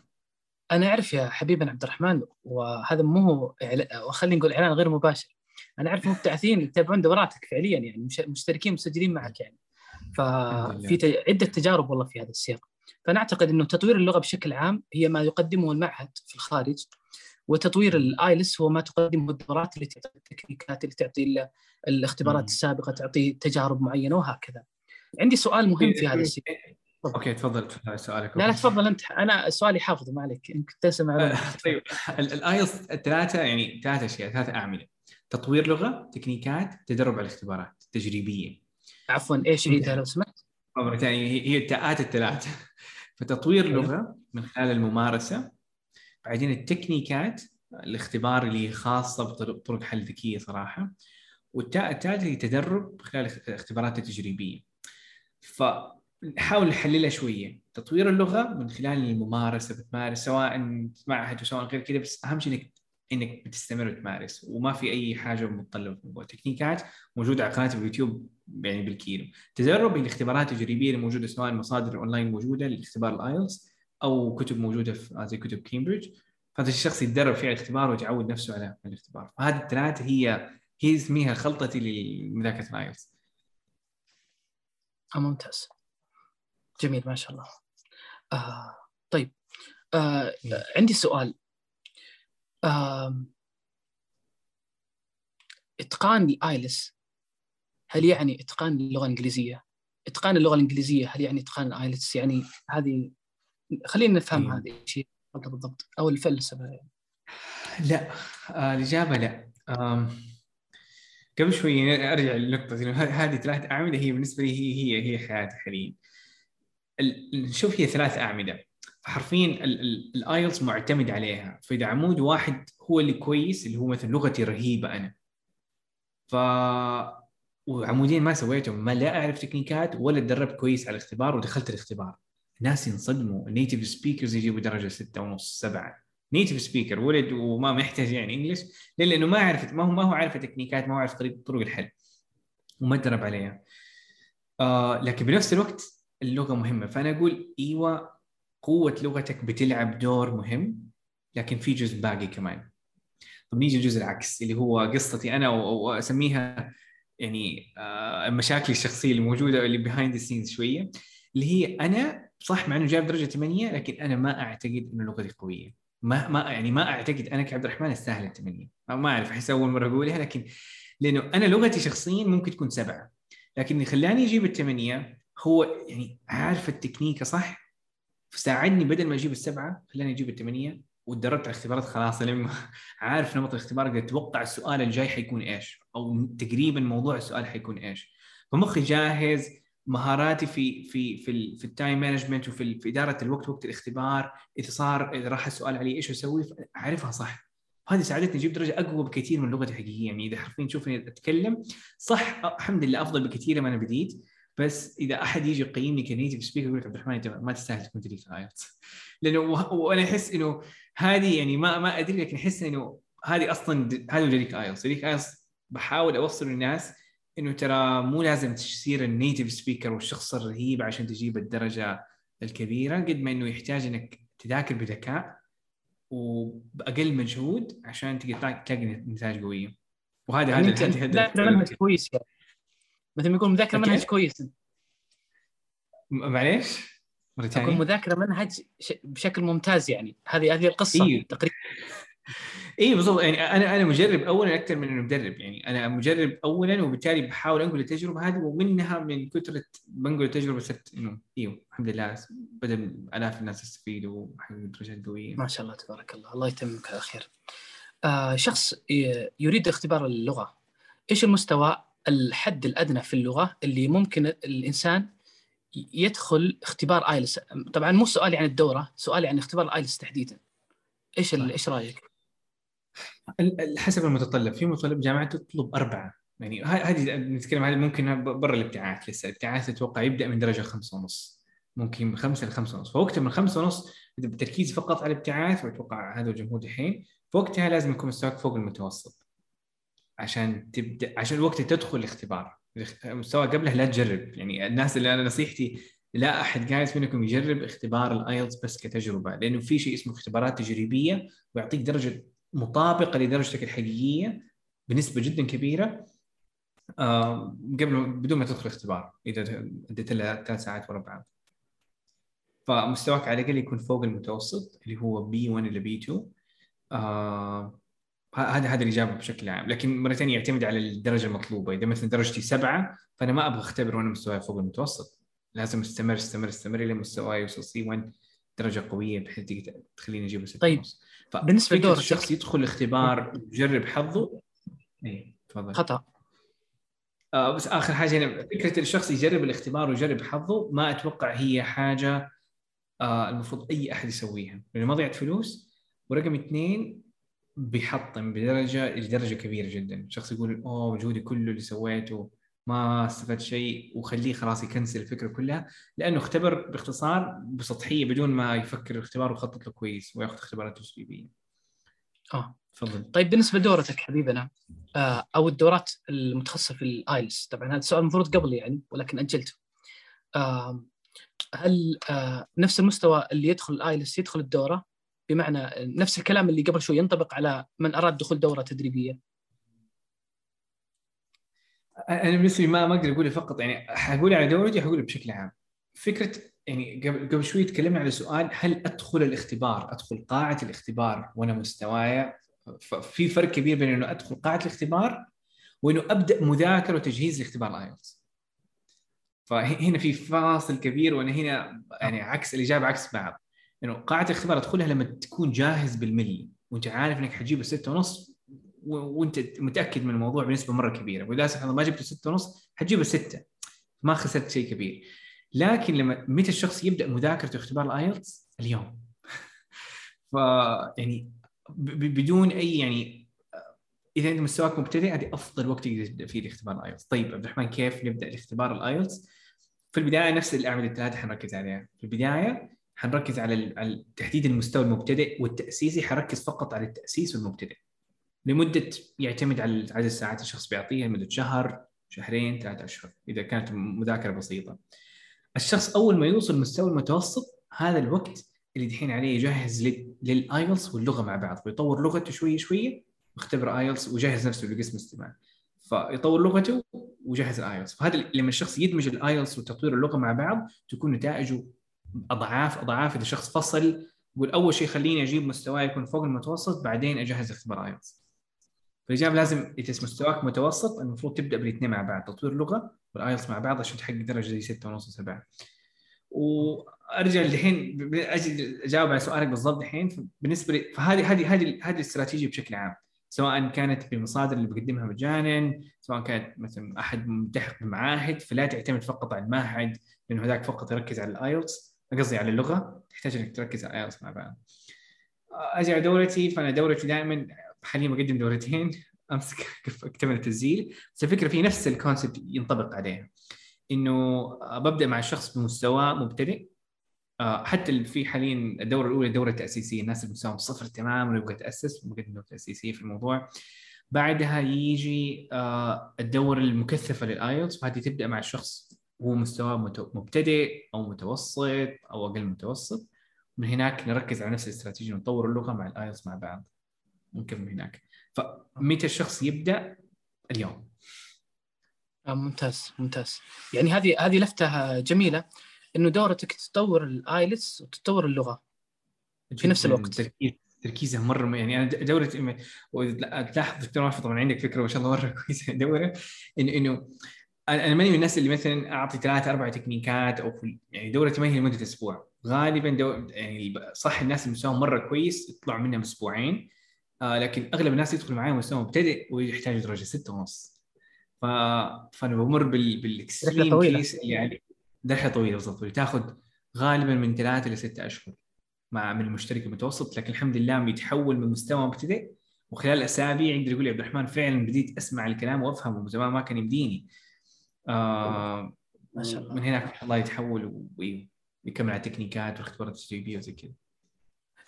أنا أعرف يا حبيبنا عبد الرحمن وهذا مو هو وخلينا نقول إعلان غير مباشر. أنا أعرف مبتعثين يتابعون دوراتك فعليا يعني مش- مشتركين مسجلين معك يعني. ففي عدة تجارب والله في هذا السياق. فانا اعتقد إنه تطوير اللغة بشكل عام هي ما يقدمه المعهد في الخارج وتطوير ال IELTS هو ما تقدمه الدورات اللي تعطي التكنيكات اللي تعطي ال- الاختبارات مم. السابقة تعطي تجارب معينة وهكذا. عندي سؤال مهم في هذا السياق. (laughs) okay تفضل تفضل سؤالك. لا لا تفضل أنت. أنا سؤالي حافظه ما عليك. يمكن معلومه (laughs) طيب. ال IELTS الثلاثه يعني ثلاث أشياء ثلاث أعمدة. تطوير لغة تكنيكات تدرب على الاختبارات تجريبية. عفوا إيش عيدها لو سمحت؟ مرة ثانية هي هي التاءات الثلاثة (laughs) فتطوير لغة من خلال الممارسة بعدين التكنيكات الاختبار اللي خاصة بطرق طرق حل ذكية صراحة والتاء الثالثة هي تدرب خلال الاختبارات التجريبية فنحاول نحللها شوية. تطوير اللغة من خلال الممارسة بتمارس سواء معهد وسواء غير كذا بس أهم شيء إنك إنك بتستمر وتمارس وما في أي حاجة متطلبة في الموضوع تكنيكات موجودة على قناتي باليوتيوب يعني بالكيلو. تدرب الاختبارات التجريبية اللي موجودة سواء مصادر اونلاين موجودة لاختبار ال IELTS أو كتب موجودة في زي كتب كامبريدج فهذا الشخص يتدرب في الاختبار ويتعود نفسه على الاختبار. فهذه الثلاثة هي هي اسميها خلطتي لمذاكرة ال IELTS. آه ممتاز. جميل ما شاء الله. آه طيب. آه عندي سؤال. إتقان ال IELTS هل يعني إتقان اللغة الإنجليزية؟ إتقان اللغة الإنجليزية هل يعني إتقان ال IELTS؟ يعني هذه خلينا نفهم. هذه الشيء بالضبط أو الفلسفه يعني. لا آه الإجابة لا آم. قبل شوي أرجع ه- هذه ثلاث أعمدة هي بالنسبة لي هي هي هي حياتي حاليا ال- شوف هي ثلاث أعمدة فحرفيا ال IELTS معتمد عليها. فإذا عمود واحد هو اللي كويس اللي هو مثلا لغتي رهيبة أنا. ف وعمودين ما سويتهم ما لا أعرف تكنيكات ولا تدربت كويس على الاختبار ودخلت الاختبار. الناس ينصدموا. ال native speakers يجيبوا درجة ستة ونص سبعة. native speaker ولد وما محتاج يعني English ليه؟ لأنه ما عرف ما هو ما هو عارف التكنيكات ما هو عارف طريق طرق الحل. وما تدرب عليها. آه لكن بنفس الوقت اللغة مهمة. فأنا أقول إيوه قوة لغتك بتلعب دور مهم لكن في جزء باقي كمان. طب نيجي الجزء العكس اللي هو قصتي أنا وأسميها يعني آه، مشاكلي الشخصية اللي موجودة اللي behind the scenes شوية اللي هي أنا صح مع إنه جايب درجة 8 لكن أنا ما أعتقد إنه لغتي قوية. ما ما يعني ما أعتقد أنا كعبد الرحمن استاهل الثمانيه ما أعرف أحس أول مرة أقولها لكن لأنه أنا لغتي شخصيا ممكن تكون سبعة. لكن اللي خلاني أجيب الثمانية هو يعني عارف التكنيكه صح؟ فساعدني بدل ما أجيب السبعة خلاني أجيب الثمانية وتدربت على الاختبارات خلاص لما (laughs) عارف نمط الاختبار أقدر أتوقع السؤال الجاي حيكون إيش؟ أو تقريبا موضوع السؤال حيكون إيش؟ فمخي جاهز مهاراتي في في في في ال time management وفي في إدارة الوقت وقت الاختبار إذا صار إذا راح السؤال علي إيش أسوي؟ أعرفها صح. هذه ساعدتني أجيب درجة أقوى بكثير من لغتي الحقيقية يعني إذا حرفيا تشوفني أتكلم صح الحمد لله أفضل بكثير لما أنا بديت. بس إذا أحد يجي يقيمني ك native speaker يقول لك عبد الرحمن أنت ما تستاهل تكون تدريس IELTS لأنه وه- وأنا أحس إنه هذه يعني ما ما أدري لكن أحس إنه هذه أصلا هذا Crack IELTS Crack IELTS بحاول أوصل للناس إنه ترى مو لازم تصير ال native speaker والشخص الرهيب عشان تجيب الدرجة الكبيرة قد ما إنه يحتاج إنك تذاكر بذكاء وبأقل مجهود عشان تلقى تلاقي نتائج قويه وهذا يعني هذا انت هذا مذاكر منهج هدف كويس يعني. مثل ما يقول مذاكر okay. منهج كويس. معليش؟ مره تكون ثانية مذاكرة منهج بشكل ممتاز يعني. هذه هذه القصة إيه. تقريبا. اي بالضبط. يعني أنا أنا مجرب اولا أكثر من إنه مدرب. يعني أنا مجرب اولا وبالتالي بحاول أنقل التجربة هذه ومنها من كثرة بنقل التجربة. صرت إنه أيوه الحمد لله بدا آلاف الناس يستفيدوا وحققوا درجات قوية. ما شاء الله تبارك الله. الله يتممك على خير. آه شخص يريد اختبار اللغة. إيش المستوى الحد الأدنى في اللغة اللي ممكن الإنسان يدخل اختبار آيلس. طبعا مو سؤالي عن الدورة سؤالي عن اختبار آيلس تحديدا. إيش صح. إيش رأيك؟ حسب المتطلب. في متطلب جامعة تطلب أربعة. يعني هذه نتكلم هذه ممكن برا الابتعاث لسه. الابتعاث أتوقع يبدأ من درجة خمسة ونص. ممكن من خمسة لخمسة ونص. فوقتها من خمسة ونص بالتركيز فقط على الابتعاث وأتوقع هذا الجمهور الحين فوقتها لازم يكون مستواك فوق المتوسط. عشان تبدأ عشان وقت تدخل الاختبار. مستوى قبله لا تجرب. يعني الناس اللي أنا نصيحتي لا أحد قايس منكم يجرب اختبار الايلتس بس كتجربة لأنه في شيء اسمه اختبارات تجريبية ويعطيك درجة مطابقة لدرجتك الحقيقية بنسبة جدا كبيرة قبل بدون ما تدخل اختبار إذا أديت لها ثلاث ساعات ورا بعض. فمستواك على الأقل يكون فوق المتوسط اللي هو B 1 إلى B 2 آه ه- هذا هذا الإجابة بشكل عام. لكن مرة ثانية يعتمد على الدرجة المطلوبة. إذا مثلا درجتي سبعة فأنا ما أبغى أختبر وأنا مستواي فوق المتوسط. لازم أستمر أستمر أستمر إلى مستواي يوصل C 1 درجة قوية بحيث تخليني أجيب طيب، ففكرة لدورك. الشخص يدخل الاختبار ويجرب حظه. إيه تفضل. خطأ. آه بس آخر حاجة هنا فكرة الشخص يجرب الاختبار ويجرب حظه ما أتوقع هي حاجة آه المفروض أي أحد يسويها. لأنه مضيعه فلوس ورقم اثنين بيحطم بدرجة لدرجة كبيرة جدا. الشخص يقول أوه مجهودي كله اللي سويته ما استفدت شيء. وخليه خلاص يكنسل الفكرة كلها لأنه اختبر باختصار بسطحية بدون ما يفكر الاختبار ويخطط له كويس وياخذ اختبارات تجريبيه آه. تفضل. طيب بالنسبة لدورتك حبيبنا آه أو الدورات المتخصصة في ال IELTS طبعا هذا السؤال المفروض قبل يعني ولكن أجلته. آه هل آه، نفس المستوى اللي يدخل ال IELTS يدخل الدورة بمعنى نفس الكلام اللي قبل شوي ينطبق على من أراد دخول دورة تدريبية. أنا بالنسبة ما ما أقدر أقول فقط يعني حقول على دورتي حقول بشكل عام. فكرة يعني قبل قبل شوي تكلمنا على سؤال هل أدخل الاختبار؟ أدخل قاعة الاختبار وأنا مستواي؟ في فرق كبير بين إنه أدخل قاعة الاختبار وإنه أبدأ مذاكرة وتجهيز لاختبار الايلتس فهنا في فاصل كبير وأنا هنا يعني عكس الإجابة عكس بعض. إنه قاعه الاختبار ادخلها لما تكون جاهز بالملي وأنت عارف إنك حتجيب الستة ونص وأنت متأكد من الموضوع بنسبة مرة كبيرة. واذا سبحان الله ما جبت ستة ونص حتجيب الستة ما خسرت شيء كبير. لكن لما متى الشخص يبدأ مذاكره اختبار الآيلتس؟ اليوم. (laughs) ف يعني بدون أي يعني إذا أنت مستواك مبتدئ هذه أفضل وقت تقدر تبدا فيه الاختبار الآيلتس. طيب عبد الرحمن كيف نبدأ الاختبار الآيلتس؟ في البداية نفس الأعمدة الثلاثه حنركز عليها. في البداية حنركز على تحديد المستوى المبتدئ والتأسيسي حركز فقط على التأسيس والمبتدئ لمدة يعتمد على عدد الساعات الشخص بيعطيها لمدة شهر شهرين ثلاثة أشهر إذا كانت مذاكرة بسيطة. الشخص أول ما يوصل مستوى المتوسط هذا الوقت اللي دحين عليه يجهز للآيلتس واللغة مع بعض. ويطور لغته شوية شوية ويختبر آيلتس ويجهز نفسه لقسم استماع فيطور لغته ويجهز الايلتس فهذا لما الشخص يدمج الآيلتس وتطوير اللغة مع بعض تكون نتائجه أضعاف أضعاف إذا الشخص فصل يقول أول شيء خليني أجيب مستواي يكون فوق المتوسط بعدين أجهز اختبار ايلتس فالإجابة لازم إذا مستواك متوسط المفروض تبدأ بالاثنين مع بعض تطوير لغه والايلتس مع بعض عشان تحقق درجة زي 6 ونص 7 وأرجع الحين أجي أجاوب على سؤالك بالضبط الحين. بالنسبة لي فهذه هذه هذه هذه الاستراتيجية بشكل عام. سواء كانت بالمصادر اللي بقدمها مجانا سواء كانت مثلا أحد ملتحق بمعاهد فلا تعتمد فقط على المعهد لأنه هذاك فقط يركز على الايلتس قصدي على اللغة تحتاج إنك تركز على الايلتس مع بعض أجي على دورتي فأنا دورتي دائما حاليا بقدم دورتين. (laughs) امسك اكتمل (laughs) التسجيل. بس الفكرة في نفس ال concept ينطبق عليها إنه ببدأ مع الشخص بمستوى مبتدئ. آه، حتى في حاليا الدورة الأولى الدوره التاسيسيه الناس اللي مستواهم صفر تماما ويبغى يتاسس مقدم دورة تأسيسية في الموضوع. بعدها يجي آه، الدورة المكثفة للآيلتس. وهذه تبدأ مع الشخص هو مستوى مبتدئ أو متوسط أو أقل متوسط. من هناك نركز على نفس الاستراتيجية نطور اللغة مع الآيلتس مع بعض. ونكمل هناك. فمتى الشخص يبدأ؟ اليوم. آه، ممتاز ممتاز. يعني هذه هذه لفتة جميلة إنه دورتك تطور الآيلتس وتطور اللغة في نفس الوقت. تركيزه مرة يعني أنا دورتي تلاحظ دكتور طبعا عندك فكرة ما شاء الله مرة (laughs) كويسة. دورة انه إنه أنا ماني من الناس اللي مثلا أعطي ثلاث أربع تكنيكات أو يعني دورتي ما هي لمدة أسبوع. غالبا دو يعني صح الناس اللي مستواهم مرة كويس يطلعوا منها أسبوعين. آه لكن أغلب الناس يدخلوا معي مستوى مبتدئ ويحتاجوا درجة ستة ونص. ف... فأنا بمر بال... بال extreme case يعني رحلة طويلة بالضبط تاخذ غالبا من ثلاثة إلى ستة أشهر مع من المشترك المتوسط. لكن الحمد لله بيتحول من مستوى مبتدئ وخلال أسابيع يقدر يقول يا عبد الرحمن فعلا بديت أسمع الكلام وأفهمه زمان ما كان يمديني آه ما شاء الله. من هناك الله يتحول ويكمل على التكنيكات والاختبارات التجريبيه وزي كذا.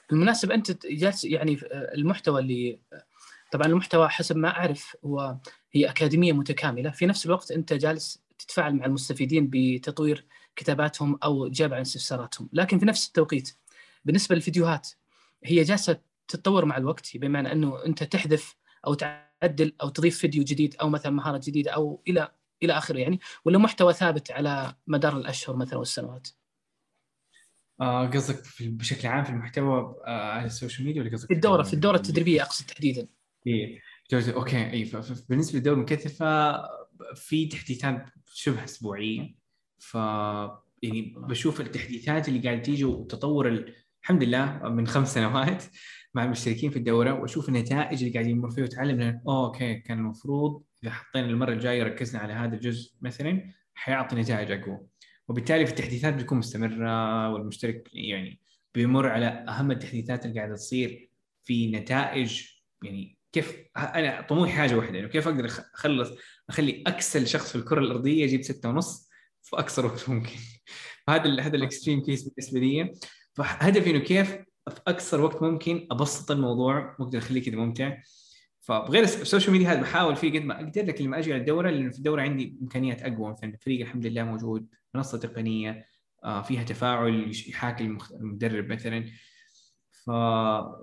بالمناسبة أنت جالس يعني المحتوى اللي طبعا المحتوى حسب ما أعرف هو هي أكاديمية متكاملة. في نفس الوقت أنت جالس تتفاعل مع المستفيدين بتطوير كتاباتهم أو اجابه عن استفساراتهم. لكن في نفس التوقيت بالنسبة للفيديوهات هي جالسة تتطور مع الوقت. بمعنى أنه أنت تحذف أو تعدل أو تضيف فيديو جديد أو مثلا مهارة جديدة أو إلى إلى آخره يعني ولا محتوى ثابت على مدار الأشهر مثلا والسنوات؟ آه قصدك بشكل عام في المحتوى آه على السوشيال ميديا ولا قصدك في الدورة في الدورة التدريبية أقصد تحديدا. إيه okay اي بالنسبة للدوره المكثفه في تحديثات شبه أسبوعية ف يعني بشوف التحديثات اللي قاعدة تيجي وتطور الحمد لله من خمس سنوات مع المشتركين في الدورة وأشوف النتائج اللي قاعدين يمر فيها وتعلم أوكي كان المفروض إذا حطينا المرة الجاية ركزنا على هذا الجزء مثلا حيعطي نتائج أقوى. وبالتالي في التحديثات بتكون مستمرة والمشترك يعني بيمر على أهم التحديثات اللي قاعدة تصير في نتائج. يعني كيف أنا طموحي حاجة واحدة إنه كيف أقدر أخلص أخلي أكسل شخص في الكرة الأرضية يجيب ستة ونص في اقصر وقت ممكن. فهذا (laughs) هذا ال extreme case بالنسبة لي. فهدفي إنه كيف في اقصر وقت ممكن أبسط الموضوع واقدر أخليه كذا ممتع. فبغير السوشيال ميديا هذا بحاول فيه قد ما أقدر لكن لما أجي على الدورة لأنه في الدورة عندي إمكانيات أقوى. مثلا الفريق الحمد لله موجود منصة تقنية آه، فيها تفاعل يحاكي المدرب مثلا.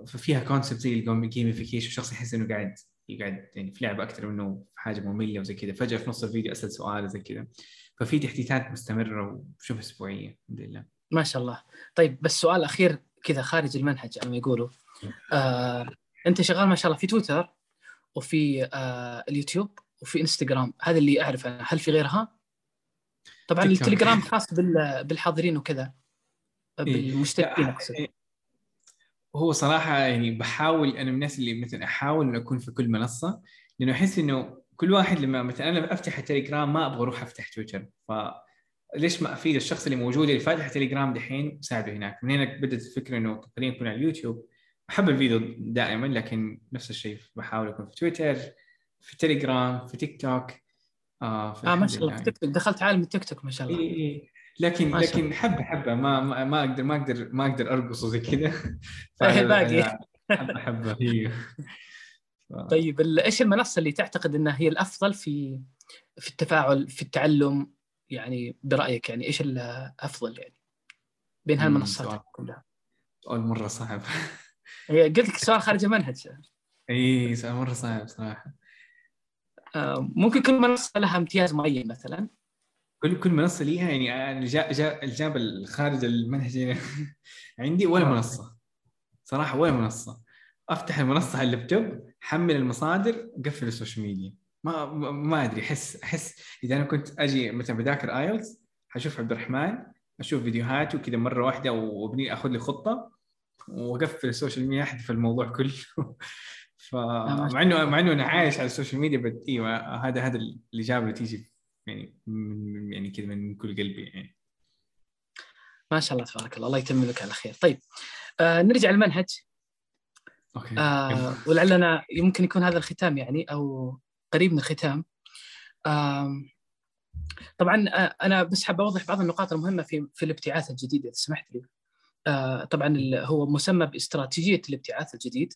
ففيها concept زي ال gamification الشخص يحس إنه قاعد يقعد يعني في لعبة أكثر منه في حاجة مملة وزي كذا. فجأة في نص الفيديو أسأل سؤال زي كذا. ففي تحديثات مستمرة وشبه أسبوعية الحمد لله. ما شاء الله. طيب بس سؤال أخير كذا خارج المنهج على ما يقولوا آه، أنت شغال ما شاء الله في تويتر. وفي آه، اليوتيوب وفي إنستغرام هذا اللي اعرف أنا. هل في غيرها؟ طبعا. التليجرام خاص بال- بالحاضرين وكذا بالمشتركين أقصد. هو صراحة يعني بحاول أنا من الناس اللي مثلا أحاول إنه أكون في كل منصة لأنه أحس إنه كل واحد لما مثلا أنا أفتح التليجرام ما أبغى أروح أفتح تويتر. فليش ما أفيد الشخص اللي موجود اللي فاتح التليجرام دحين؟ ساعده هناك. من هنا بدأت الفكرة إنه خلينا نكون على اليوتيوب. أحب الفيديو دائما لكن نفس الشيء بحاول أكون في تويتر في تليجرام في تيك توك آه, آه ما فالحمد شاء الله. لله. في تيك توك. دخلت عالم التيك توك ما شاء الله. إيه إيه. لكن ما لكن حبة حبة. ما ما ما أقدر ما أقدر ما أقدر أرقص وزي كذا. (laughs) إيه، باقي. حبة حبة. (laughs) هي ف- طيب إيش المنصة اللي تعتقد إنها هي الأفضل في في التفاعل في التعلم؟ يعني برأيك يعني إيش الأفضل يعني بين هالمنصات. كلها؟ سؤال مرة صعب. (laughs) قلت لك سؤال خارج المنهج. إي سؤال مرة صعب صراحة. آه، ممكن كل منصة لها امتياز معين مثلا؟ كل كل منصة ليها؟ يعني جا جا ال gap الخارج المنهج. (laughs) عندي ولا آه. منصة. صراحة ولا منصة. أفتح المنصة على اللابتوب حمل المصادر قفل السوشيال ميديا. ما ما- ما أدري أحس أحس إذا أنا كنت أجي مثلا بذاكر ايلتس حشوف عبد الرحمن أشوف فيديوهاته كذا مرة واحدة وأبني أخذ لي خطة. واقفل السوشيال ميديا احذف الموضوع كله. (laughs) ف مع إنه مع إنه أنا عايش على السوشيال ميديا بس أيوه هذا هذا الاجابه اللي تيجي يعني من يعني كذا من كل قلبي يعني. ما شاء الله تبارك الله. الله يتمم لك على خير. طيب آه نرجع للمنهج. okay. آه ولعلنا يمكن يكون هذا الختام يعني أو قريب من الختام. آم، طبعا آه، أنا بس حاب أوضح بعض النقاط المهمة في في الابتعاث الجديد إذا سمحت لي. آه، طبعا ال- هو مسمى باستراتيجية الابتعاث الجديد.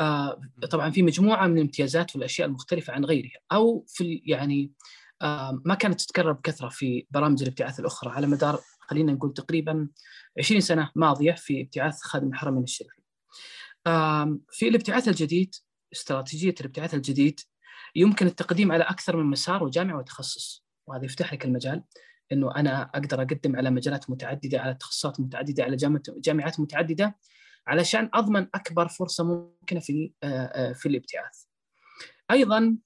آه، طبعا في مجموعة من الامتيازات والأشياء المختلفة عن غيرها أو في يعني آه، ما كانت تتكرر بكثرة في برامج الابتعاث الأخرى. على مدار خلينا نقول تقريبا 20 سنة ماضية في ابتعاث خادم الحرمين الشريفين. في الابتعاث الجديد استراتيجية الابتعاث الجديد يمكن التقديم على أكثر من مسار وجامعه وتخصص. وهذا يفتح لك المجال. إنه أنا أقدر أقدم على مجالات متعددة على تخصصات متعددة على جامعات متعددة علشان أضمن أكبر فرصة ممكنة في آه، آه، في الابتعاث. أيضا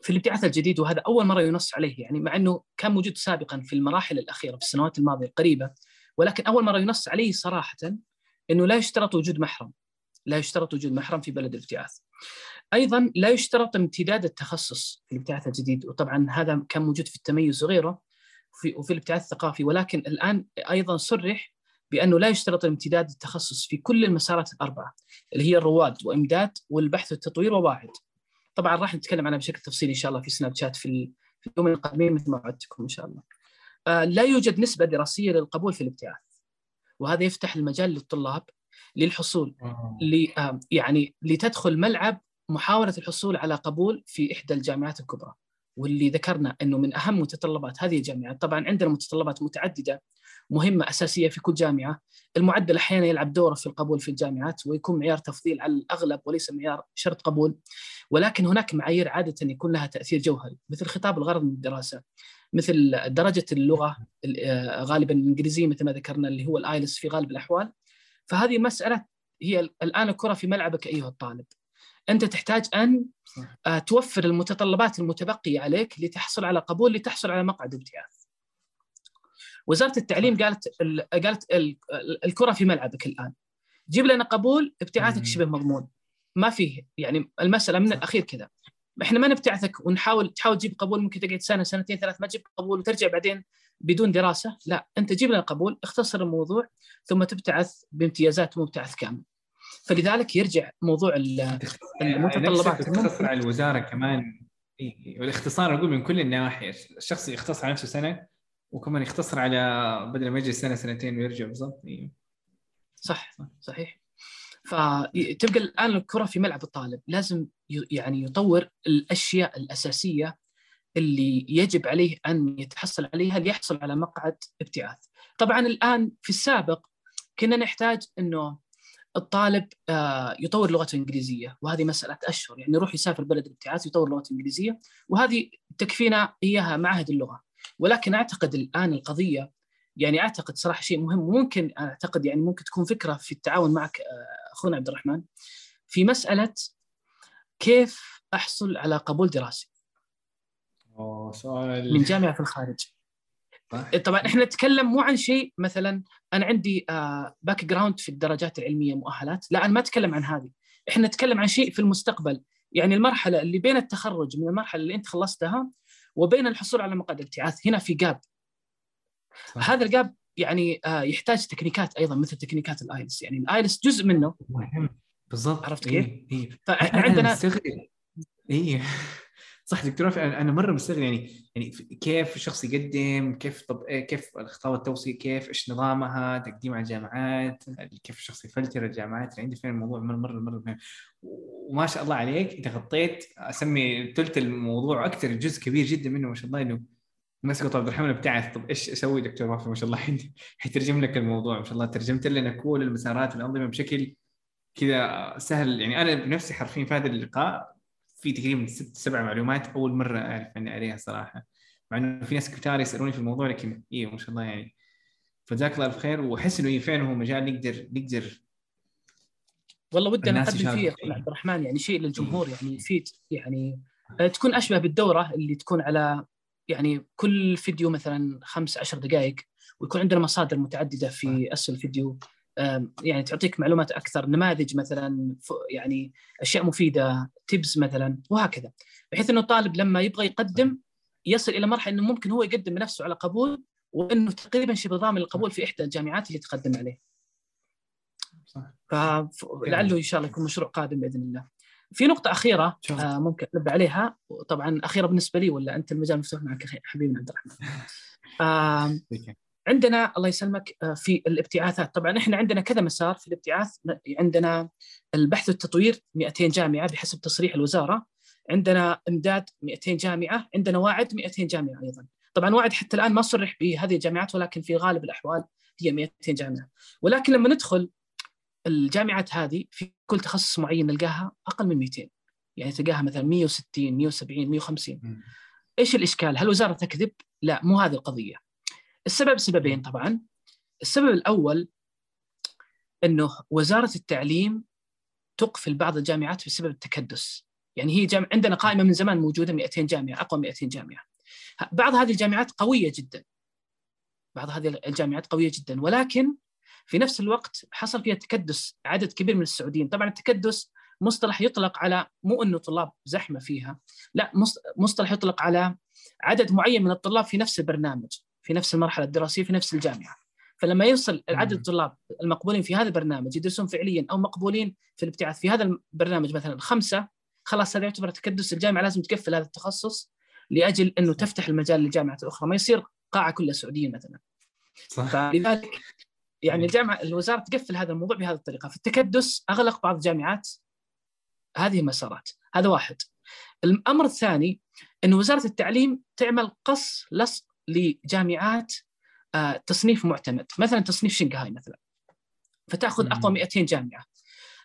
في الابتعاث الجديد وهذا أول مرة ينص عليه يعني مع إنه كان موجود سابقا في المراحل الأخيرة في السنوات الماضية القريبة ولكن أول مرة ينص عليه صراحة إنه لا يشترط وجود محرم لا يشترط وجود محرم في بلد الابتعاث. أيضا لا يشترط امتداد التخصص في الابتعاث الجديد وطبعا هذا كان موجود في التميز وغيره في وفي الابتعاث الثقافي ولكن الآن أيضا صرح بأنه لا يشترط امتداد التخصص في كل المسارات الأربعة اللي هي الرواد وإمداد والبحث والتطوير وواعد. طبعا راح نتكلم عنها بشكل تفصيلي إن شاء الله في سناب شات في في اليومين القادمين مثل ما وعدتكم إن شاء الله. آه، لا يوجد نسبة دراسية للقبول في الابتعاث وهذا يفتح المجال للطلاب للحصول ل آه، يعني لتدخل ملعب محاولة الحصول على قبول في إحدى الجامعات الكبرى واللي ذكرنا إنه من أهم متطلبات هذه الجامعات طبعا عندنا متطلبات متعددة مهمة أساسية في كل جامعة. المعدل أحيانا يلعب دوره في القبول في الجامعات ويكون معيار تفضيل على الأغلب وليس معيار شرط قبول. ولكن هناك معايير عادة يكون لها تأثير جوهري مثل خطاب الغرض من الدراسة مثل درجة اللغة ال- آه، غالبا الإنجليزية مثل ما ذكرنا اللي هو الايلس في غالب الأحوال. فهذه المساله هي الآن الكرة في ملعبك أيها الطالب. أنت تحتاج أن. آه، توفر المتطلبات المتبقية عليك لتحصل على قبول لتحصل على مقعد ابتعاث وزارة التعليم قالت ال- قالت ال- ال- الكرة في ملعبك الآن. جيب لنا قبول ابتعاثك. شبه مضمون. ما فيه يعني المسألة من. الأخير كذا. إحنا ما نبتعثك ونحاول تحاول تجيب قبول ممكن تقعد سنة سنتين ثلاث ما تجيب قبول وترجع بعدين بدون دراسة. لا أنت جيب لنا قبول اختصر الموضوع ثم تبتعث بامتيازات مبتعث كامل. فلذلك يرجع موضوع ال- المتطلبات. نفسك تختصر على الوزارة كمان. إيه، والاختصار أقول من كل النواحي. الشخص يختصر على نفسه سنة وكمان يختصر على بدل ما يجي سنة سنتين ويرجع بالضبط. إيه. صح صحيح. فتبقى الآن الكرة في ملعب الطالب. لازم يعني يطور الأشياء الأساسية اللي يجب عليه أن يتحصل عليها ليحصل على مقعد ابتعاث. طبعا الآن في السابق كنا نحتاج إنه الطالب آه، يطور لغته الانجليزيه وهذه مسألة أشهر. يعني يروح يسافر بلد الابتعاث يطور لغته الانجليزيه وهذه تكفينا إياها معهد اللغة. ولكن أعتقد الآن القضية يعني أعتقد صراحة شيء مهم وممكن أعتقد يعني ممكن تكون فكرة في التعاون معك آه، أخونا عبد الرحمن في مسألة كيف أحصل على قبول دراسي. أوه سؤال. من جامعة في الخارج. طبعا إحنا نتكلم مو عن شيء مثلا أنا عندي background في الدرجات العلمية مؤهلات. لا أنا ما أتكلم عن هذه. إحنا نتكلم عن شيء في المستقبل. يعني المرحلة اللي بين التخرج من المرحلة اللي أنت خلصتها وبين الحصول على مقعد الابتعاث هنا في gap صح. هذا ال gap يعني آه، يحتاج تكنيكات أيضا مثل تكنيكات الايلتس يعني الايلتس جزء منه. مهم. بالضبط. عرفت كيف؟ إيه. إيه. فاحنا عندنا اي صح دكتور أنا مرة مستغرب يعني يعني كيف الشخص يقدم كيف طب كيف خطوات التوصيه كيف إيش نظامها تقديم على الجامعات كيف الشخص يفلتر الجامعات عندي فين الموضوع مرة مرة مرة مهم. وما شاء الله عليك أنت غطيت أسمي ثلث الموضوع أكثر جزء كبير جدا منه ما شاء الله إنه مسكوا طب الرحمن بتاعت طب إيش أسوي دكتور وافي ما شاء الله حيترجم لك الموضوع ما شاء الله. ترجمت لنا كل المسارات والانظمه بشكل كذا سهل. يعني أنا بنفسي حرفيا في هذا اللقاء في تقريبا ست سبع معلومات أول مرة أعرف عني عليها صراحة. مع إنه في ناس كثار يسألوني في الموضوع لكن إيه ما شاء الله يعني. فجزاك الله بخير وأحس إنه فعلا هو مجال نقدر نقدر والله ودنا نقدم فيه اخونا عبد الرحمن يعني شيء للجمهور يعني يفيد يعني آه، تكون أشبه بالدورة اللي تكون على يعني كل فيديو مثلا خمس عشر دقائق ويكون عندنا مصادر متعددة في اسفل الفيديو. يعني تعطيك معلومات أكثر نماذج مثلا يعني أشياء مفيدة تبز مثلا وهكذا بحيث إنه الطالب لما يبغى يقدم يصل إلى مرحلة إنه ممكن هو يقدم بنفسه على قبول وإنه تقريبا شبه ضامن القبول في إحدى الجامعات اللي تقدم عليه. صح. فلعله إن شاء الله يكون مشروع قادم بإذن الله. في نقطة أخيرة آه ممكن أنبه عليها طبعا أخيرة بالنسبة لي ولا أنت المجال مفتوح معك حبيبنا عبد الرحمن. (laughs) آه عندنا الله يسلمك آه، في الابتعاثات. طبعا إحنا عندنا كذا مسار في الابتعاث. عندنا البحث والتطوير 200 جامعة بحسب تصريح الوزارة. عندنا إمداد 200 جامعة. عندنا واعد 200 جامعة أيضا. طبعا واعد حتى الآن ما صرح بهذه الجامعات ولكن في غالب الأحوال هي 200 جامعة. ولكن لما ندخل الجامعات هذه في كل تخصص معين نلقاها أقل من 200 يعني تلقاها مثلا 160 170 150 إيش الإشكال؟ هل الوزاره تكذب؟ لا مو هذه القضية. السبب سببين طبعا. السبب الأول إنه وزارة التعليم تقفل بعض الجامعات بسبب التكدس. يعني هي جامعة عندنا قائمة من زمان موجودة 200 جامعة أقوى 200 جامعة. بعض هذه الجامعات قوية جدا. بعض هذه الجامعات قوية جدا. ولكن في نفس الوقت حصل فيها تكدس عدد كبير من السعوديين. طبعا التكدس مصطلح يطلق على مو إنه طلاب زحمة فيها. لا مصطلح يطلق على عدد معين من الطلاب في نفس البرنامج. في نفس المرحلة الدراسية في نفس الجامعة. فلما يوصل عدد الطلاب المقبولين في هذا البرنامج يدرسون فعليا أو مقبولين في الابتعاث في هذا البرنامج مثلا خمسه خلاص هذا يعتبر تكدس الجامعة لازم تقفل هذا التخصص لأجل إنه تفتح المجال للجامعات الأخرى. ما يصير قاعة كلها سعودية مثلا. صح. فلذلك يعني الجامعة الوزارة تقفل هذا الموضوع بهذه الطريقة. فالتكدس أغلق بعض الجامعات. هذه المسارات هذا واحد. الأمر الثاني أن وزارة التعليم تعمل قص لصق لجامعات آه، تصنيف معتمد. مثلا تصنيف شنغهاي مثلا. فتأخذ أقوى 200 جامعة.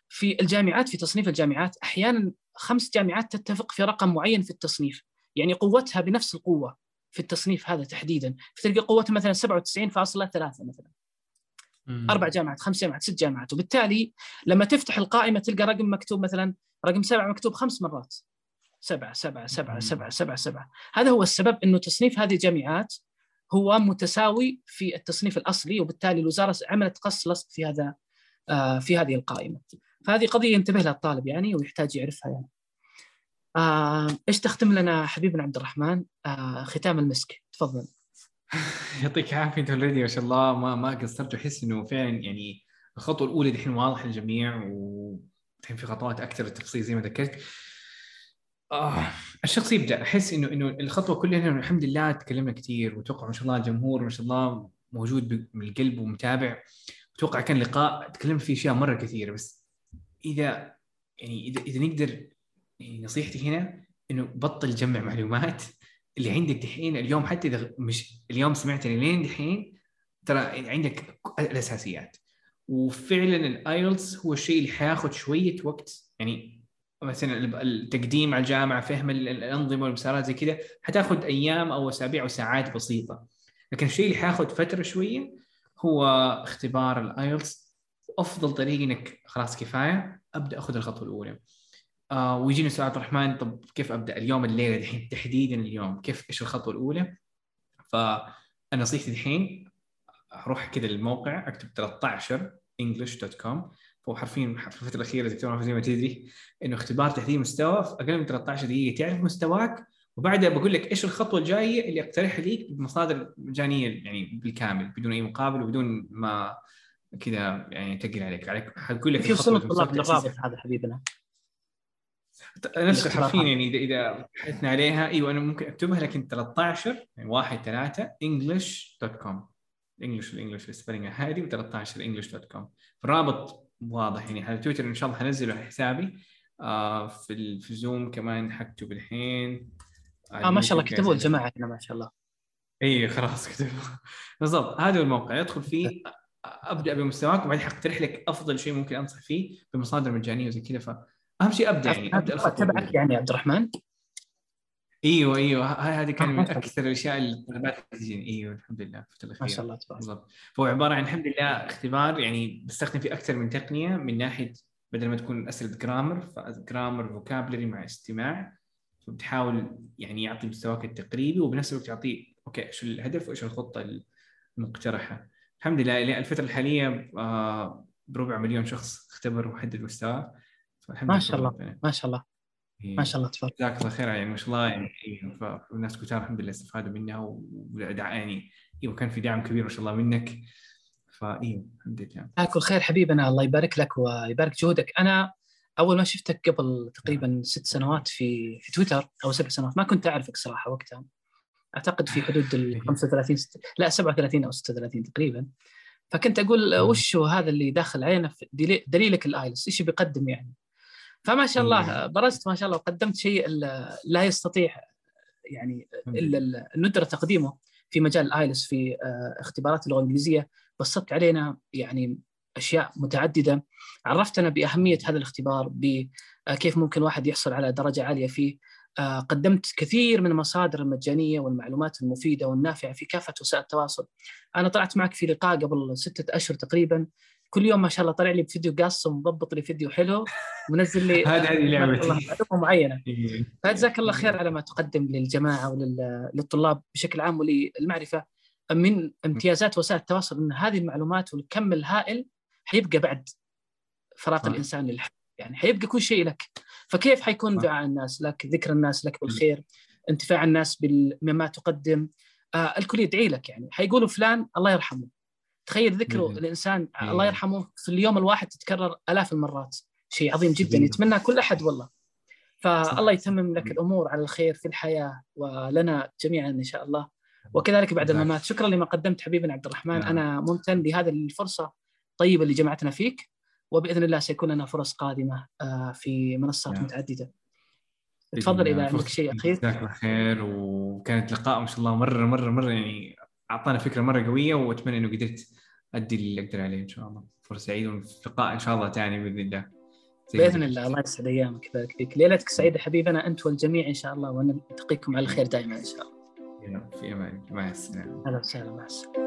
في الجامعات في تصنيف الجامعات أحيانا خمس جامعات تتفق في رقم معين في التصنيف. يعني قوتها بنفس القوة في التصنيف هذا تحديدا. فتلقى قوتها مثلا 97.3 مثلا. أربع جامعات خمس جامعات ست جامعات. وبالتالي لما تفتح القائمة تلقى رقم مكتوب مثلا رقم سبعة مكتوب خمس مرات. سبعة سبعة سبعة سبعة سبعة سبعة. هذا هو السبب أنه تصنيف هذه الجامعات هو متساوي في التصنيف الأصلي وبالتالي الوزارة عملت قص لصق في هذا آه، في هذه القائمة. فهذه قضية ينتبه لها الطالب يعني ويحتاج يعرفها يعني. آه، إيش تختم لنا حبيبنا عبد الرحمن؟ آه، ختام المسك. تفضل. (laughs) يعطيك العافية أنت أوريدي ما شاء الله ما ما قصرت احس إنه فعلا يعني الخطوة الأولى دحين واضحة للجميع و في خطوات أكثر التفصيل زي ما ذكرت. آه الشخص يبدا أحس انه إنه الخطوة كلها الحمد لله تكلمنا كثير وتوقع ما شاء الله الجمهور ما شاء الله موجود من القلب ومتابع. أتوقع كان لقاء تكلمنا فيه أشياء مرة كثيرة بس اذا يعني اذا إذا نقدر يعني نصيحتي هنا إنه بطل جمع معلومات (laughs) اللي عندك دحين اليوم حتى إذا مش اليوم سمعتني لين دحين ترى عندك الأساسيات. وفعلا الايلتس هو الشيء اللي حياخذ شوية وقت يعني مثلا التقديم على الجامعة فهم الأنظمة والمسارات زي كذا حتاخذ أيام أو أسابيع أو ساعات بسيطة. لكن الشيء اللي حياخذ فترة شوية هو اختبار الايلتس أفضل طريقة إنك خلاص كفاية أبدأ أخذ الخطوة الأولى. آه ويجيني سؤال عبد الرحمن طب كيف أبدأ اليوم الليلة الحين تحديدا اليوم كيف إيش الخطوة الأولى؟ فنصيحتي الحين أروح كذا للموقع أكتب 13 english.com هو حرفيا في الفترة الأخيرة دكتور زي ما تدري إنه اختبار تحديد مستوى في أقل من 13 دقيقة. تعرف مستواك وبعدها بقول لك إيش الخطوة الجاية اللي اقترحها ليك بمصادر مجانية يعني بالكامل بدون أي مقابل وبدون ما كذا يعني تقل عليك. عليك حقول لك في وصول الطلاب للرابط هذا حبيبنا. نفس حرفيا يعني إذا إذا بحثنا عليها إيوه أنا ممكن أكتبها لكن 13 يعني 1 3 english.com English ال English ال spelling هذه و13 english.com الرابط واضح يعني على تويتر إن شاء الله حنزله على حسابي. آه في في زوم كمان حكتب الحين. آه ما شاء الله كتبوا الجماعة هنا ما شاء الله. إي خلاص كتبوا. بالضبط هذا هو الموقع. ادخل فيه أبدأ بمستواك وبعدين حقترح لك أفضل شيء ممكن أنصح فيه بمصادر مجانية وزي كذا. فاهم شيء أبدأ يعني أبدأ الخطوة تبعك يعني عبد الرحمن. إيوه إيوه. هذه كان من (laughs) أكثر الأشياء اللي الطلبات تجيني. إيوه الحمد لله. في الأخير. ما شاء الله تبارك. بالضبط. فهو عبارة عن الحمد لله اختبار يعني بستخدم فيه أكثر من تقنية من ناحية بدل ما تكون اسئله جرامر فجرامر فوكابلري مع استماع. فبتحاول يعني يعطي مستواك التقريبي وبنفس الوقت يعطيه أوكي إيش الهدف وايش الخطة المقترحة. الحمد لله الفترة الحالية آه بربع مليون شخص اختبر وحدد مستواه ما شاء الله. ما شاء الله. ما شاء الله تفضل. جزاك الله خير يعني ما شاء الله يعني فالناس كثار الحمد لله استفادوا منها ودع يعني أيوه كان في دعم كبير ما شاء الله منك. فايوه الحمد لله. جزاك خير حبيبنا الله يبارك لك ويبارك جهودك. أنا أول ما شفتك قبل تقريبا ست سنوات في في تويتر أو سبع سنوات ما كنت أعرفك صراحة وقتها. أعتقد في حدود ال 35 ست... لا 37 أو 36 تقريبا. فكنت أقول وش هو هذا اللي داخل علينا دليلك IELTS؟ إيش بيقدم يعني؟ فما شاء الله برزت ما شاء الله وقدمت شيء لا يستطيع يعني إلا الندرة تقديمه في مجال ال IELTS في آه، اختبارات اللغة الإنجليزية. بسطت علينا يعني أشياء متعددة. عرفتنا بأهمية هذا الاختبار بكيف ممكن واحد يحصل على درجة عالية فيه. آه، قدمت كثير من المصادر المجانية والمعلومات المفيدة والنافعة في كافة وسائل التواصل. أنا طلعت معك في لقاء قبل ستة أشهر تقريبا. كل يوم ما شاء الله طلع لي بفيديو قاص ومضبط لي فيديو حلو ومنزل لي (laughs) هذه هذه لعبتي معلومه معينة. (laughs) إيه. فجزاك الله خير على ما تقدم للجماعة وللطلاب بشكل عام وللمعرفة. من امتيازات وسائل التواصل إن هذه المعلومات والكم الهائل حيبقى بعد فراق الإنسان للحياه يعني حيبقى كل شيء لك. فكيف حيكون دعاء الناس لك ذكر الناس لك بالخير انتفاع الناس بما تقدم؟ آه الكل يدعي لك يعني. حيقولوا فلان الله يرحمه. تخيل ذكره الإنسان الله يرحمه في اليوم الواحد تتكرر آلاف المرات. شيء عظيم جدا يتمنى كل أحد والله. فالله يتمم لك الأمور على الخير في الحياة ولنا جميعا إن شاء الله. وكذلك بعد الممات شكرا لما قدمت حبيبنا عبد الرحمن. نعم. أنا ممتن لهذه الفرصة الطيبة اللي جمعتنا فيك وبإذن الله سيكون لنا فرص قادمة آه، في منصات نعم. متعددة. تفضل إذا عندك شيء اخير جزاك الله خير وكانت لقاء ما شاء الله مرة مرة مرة يعني أعطانا فكرة مرة قوية وأتمنى إنه قدرت أدي اللي أقدر عليه إن شاء الله. فرصة سعيدة ولقاء إن شاء الله ثاني بإذن الله. بإذن الله. الله يسعد أيامك. يبارك فيك. ليلتك سعيدة حبيبنا أنت والجميع إن شاء الله. ونلتقيكم على الخير دائما إن شاء الله. في أمان. مع السلامة. أهلا وسهلا. مع السلامة.